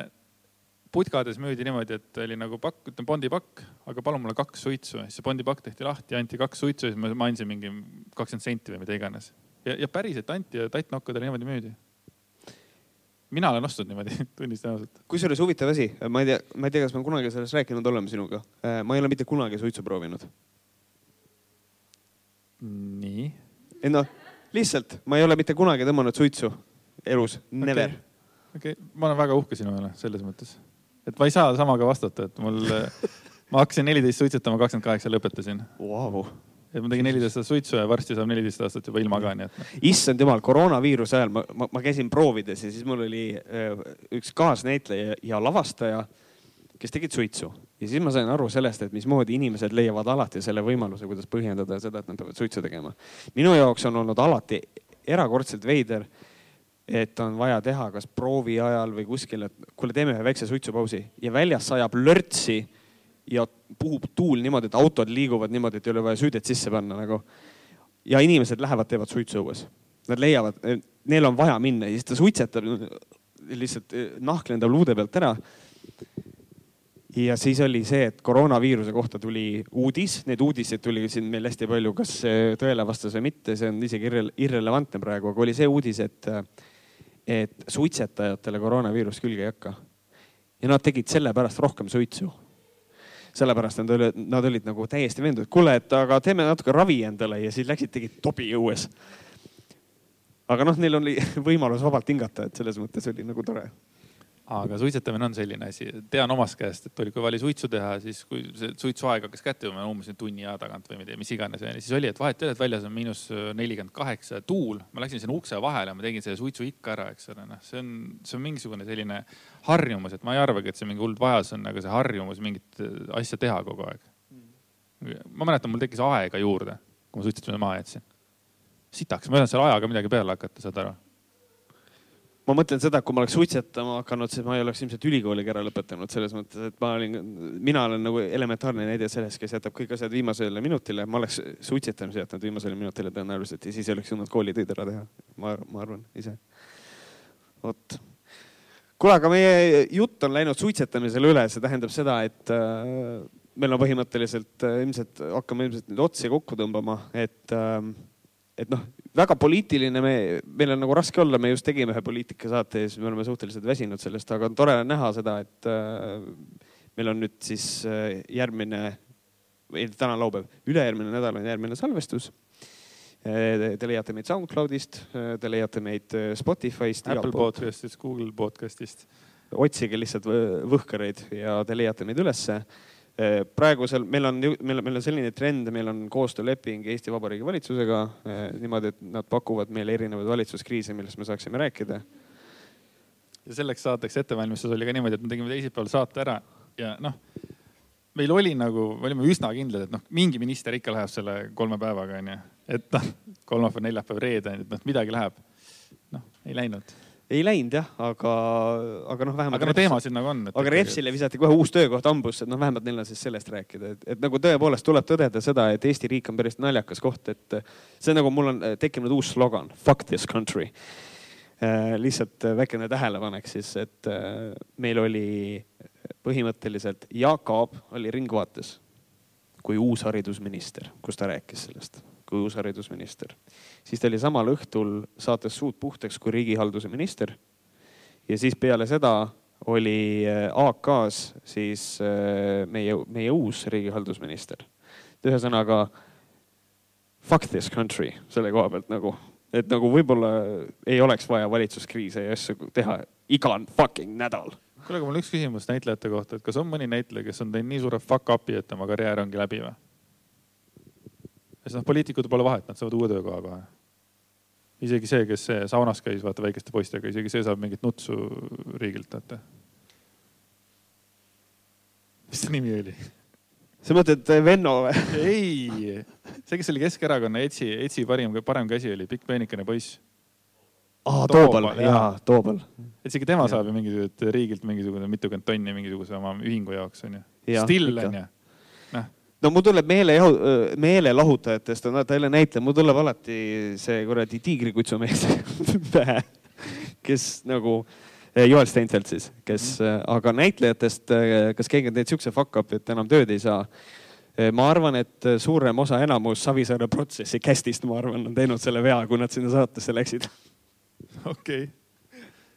putkades müüdi niimoodi, et oli nagu pakk, ütleme Bondi pakk, aga palun mulle kaks suitsu. siis see Bondi pakk tehti lahti, anti kaks suitsu ja siis ma andsin mingi kakskümmend senti või mida iganes. ja, ja päriselt anti ja tattnokkudele niimoodi müüdi mina olen ostnud niimoodi, tunnistan ausalt. kusjuures huvitav asi, ma ei tea, ma ei tea, kas me kunagi sellest rääkinud oleme sinuga. Äh, ma ei ole mitte kunagi suitsu proovinud. nii? ei noh, lihtsalt ma ei ole mitte kunagi tõmmanud suitsu elus, never. okei okay. okay., ma olen väga uhke sinu üle selles mõttes, et ma ei saa samaga vastata, et mul ma hakkasin neliteist suitsetama, kakskümmend kaheksa lõpetasin wow et ma tegin neliteist aastat suitsu ja varsti saab neliteist aastat juba ilma ka, nii et. Issand jumal, koroonaviiruse ajal ma, ma, ma käisin proovides ja siis mul oli äh, üks kaasnäitleja ja lavastaja, kes tegid suitsu ja siis ma sain aru sellest, et mismoodi inimesed leiavad alati selle võimaluse, kuidas põhjendada seda, et nad peavad suitsu tegema. minu jaoks on olnud alati erakordselt veider, et on vaja teha kas proovi ajal või kuskil, et kuule, teeme ühe väikse suitsupausi ja väljas sajab lörtsi ja puhub tuul niimoodi, et autod liiguvad niimoodi, et ei ole vaja süüdet sisse panna nagu. ja inimesed lähevad, teevad suitsu õues. Nad leiavad, neil on vaja minna ja siis ta suitsetab lihtsalt eh, nahk lendab luude pealt ära. ja siis oli see, et koroonaviiruse kohta tuli uudis, neid uudiseid tuli siin meil hästi palju, kas tõele vastas või mitte, see on isegi irre, irrelevantne praegu, aga oli see uudis, et, et suitsetajatele koroonaviirus külge ei hakka. ja nad tegid sellepärast rohkem suitsu. Sellepärast nad olid, nad olid nagu täiesti veendunud, kuule, et aga teeme natuke ravi endale ja siis läksid, tegid tobi õues. aga noh, neil oli võimalus vabalt hingata, et selles mõttes oli nagu tore aga suitsetamine on selline asi, tean omast käest, et oli, kui oli suitsu teha, siis kui see suitsuaeg hakkas kätte jõudma umbes tunni aja tagant või midagi, mis iganes, siis oli, et vahet ei ole, et väljas on miinus nelikümmend kaheksa tuul. ma läksin sinna ukse vahele, ma tegin selle suitsu ikka ära, eks ole, noh, see on, see on mingisugune selline harjumus, et ma ei arvagi, et see mingi hull vajadus on, aga see harjumus mingit asja teha kogu aeg. ma mäletan, mul tekkis aega juurde, kui ma suitsetamise maha jätsin. sitaks, ma ei osanud selle ajaga midagi peale hakata, saad aru ma mõtlen seda, et kui ma oleks suitsetama hakanud, siis ma ei oleks ilmselt ülikooligi ära lõpetanud, selles mõttes, et ma olin, mina olen nagu elementaarne näide sellest, kes jätab kõik asjad viimasele minutile. ma oleks suitsetamise jätnud viimasele minutile tõenäoliselt ja siis ei oleks jõudnud koolitöid ära teha. ma, ma arvan ise. vot. kuule, aga meie jutt on läinud suitsetamisele üle, see tähendab seda, et äh, meil on põhimõtteliselt äh, ilmselt hakkame ilmselt nüüd otsi kokku tõmbama, et äh, et noh, väga poliitiline, me, meil on nagu raske olla, me just tegime ühe poliitikasaate ja siis me oleme suhteliselt väsinud sellest, aga on tore näha seda, et äh, meil on nüüd siis äh, järgmine, või täna on laupäev, ülejärgmine nädal on järgmine salvestus äh,. Te leiate meid SoundCloudist, äh, te leiate meid äh, Spotify'st. Apple podcast'ist, Google podcast'ist. otsige lihtsalt Võhkareid ja te leiate meid ülesse praegusel, meil on, meil, meil on selline trend, meil on koostööleping Eesti Vabariigi valitsusega eh, niimoodi, et nad pakuvad meile erinevaid valitsuskriise, millest me saaksime rääkida. ja selleks saateks ettevalmistus oli ka niimoodi, et me tegime teisipäeval saate ära ja noh, meil oli nagu, me olime üsna kindlad, et noh, mingi minister ikka läheb selle kolme päevaga onju, et noh, kolmapäev, neljapäev, reede, et noh, midagi läheb. noh, ei läinud ei läinud jah, aga, aga noh, vähemalt. aga no teemasid nagu on. aga Repsile visati kohe uus töökoht hambusse, et noh, vähemalt neil on siis sellest rääkida, et, et nagu tõepoolest tuleb tõdeda seda, et Eesti riik on päris naljakas koht, et see nagu mul on tekkinud uus slogan, fuck this country äh,. lihtsalt väikene tähelepanek siis, et äh, meil oli põhimõtteliselt Jaak Aab oli Ringvaates kui uus haridusminister, kus ta rääkis sellest kui uus haridusminister. siis ta oli samal õhtul saates Suud puhtaks kui riigihalduse minister. ja siis peale seda oli äh, AK-s siis äh, meie, meie uus riigihaldusminister. ühesõnaga fuck this country selle koha pealt nagu, et nagu võib-olla ei oleks vaja valitsuskriise ja asju teha iga fucking nädal kuule, aga mul üks küsimus näitlejate kohta, et kas on mõni näitleja, kes on teinud nii suure fuck up'i, et tema karjäär ongi läbi või? Sest noh, poliitikutel pole vahet, nad saavad uue töökoha kohe. isegi see, kes see saunas käis, vaata väikeste poistega, isegi see saab mingit nutsu riigilt, vaata. mis ta nimi oli? sa mõtled äh, Venno või? ei, see, kes oli Keskerakonna Etsi, Etsi parim, parem käsi oli, pikk peenikene poiss. aa, Toobal, jaa, Toobal. et isegi tema ja. saab ju mingisugust riigilt mingisugune mitukümmend tonni mingisuguse oma ühingu jaoks onju. Still onju no mul tuleb meelejahu, meelelahutajatest on ta jälle näitleja, mul tuleb alati see kuradi tiigrikutsumees pähe, kes nagu eh, Joel Steinfeld siis, kes mm, -hmm. aga näitlejatest, eh, kas keegi on teinud siukse fuck up'i, et enam tööd ei saa? ma arvan, et suurem osa, enamus Savisaare protsessi cast'ist, ma arvan, on teinud selle vea, kui nad sinna saatesse läksid. okei okay..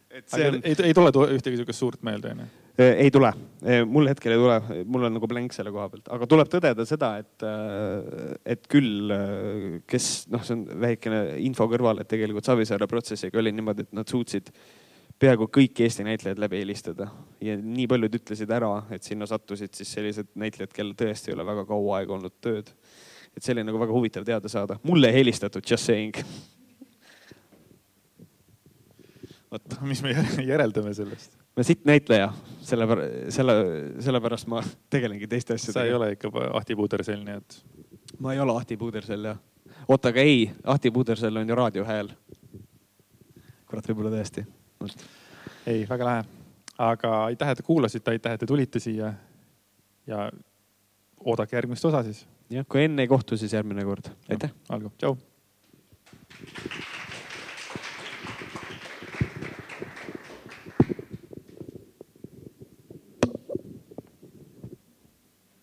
et see on. ei, ei tule ühtegi siukest suurt meelde, onju? Äh, ei tule, äh, mul hetkel ei tule, mul on nagu blank selle koha pealt, aga tuleb tõdeda seda, et, äh, et küll, kes noh, see on väikene info kõrval, et tegelikult Savisaare protsessiga oli niimoodi, et nad suutsid peaaegu kõik Eesti näitlejad läbi helistada. Ja nii paljud ütlesid ära, et sinna sattusid siis sellised näitlejad, kellel tõesti ei ole väga kaua aega olnud tööd. et see oli nagu väga huvitav teada saada, mulle ei helistatud, just saying. vot, mis me järeldame sellest ma sitt näitleja, selle, selle, sellepärast ma tegelengi teiste asjadega. sa ei ole ikka Ahti Puudersell, nii et. ma ei ole Ahti Puudersell jah. oota, aga ei, Ahti Puudersell on ju raadiohääl. kurat, võib-olla tõesti. ei, väga lahe. aga aitäh, et te kuulasite, aitäh, et te tulite siia. ja oodake järgmist osa siis. jah, kui enne ei kohtu, siis järgmine kord. aitäh. olgu, tšau.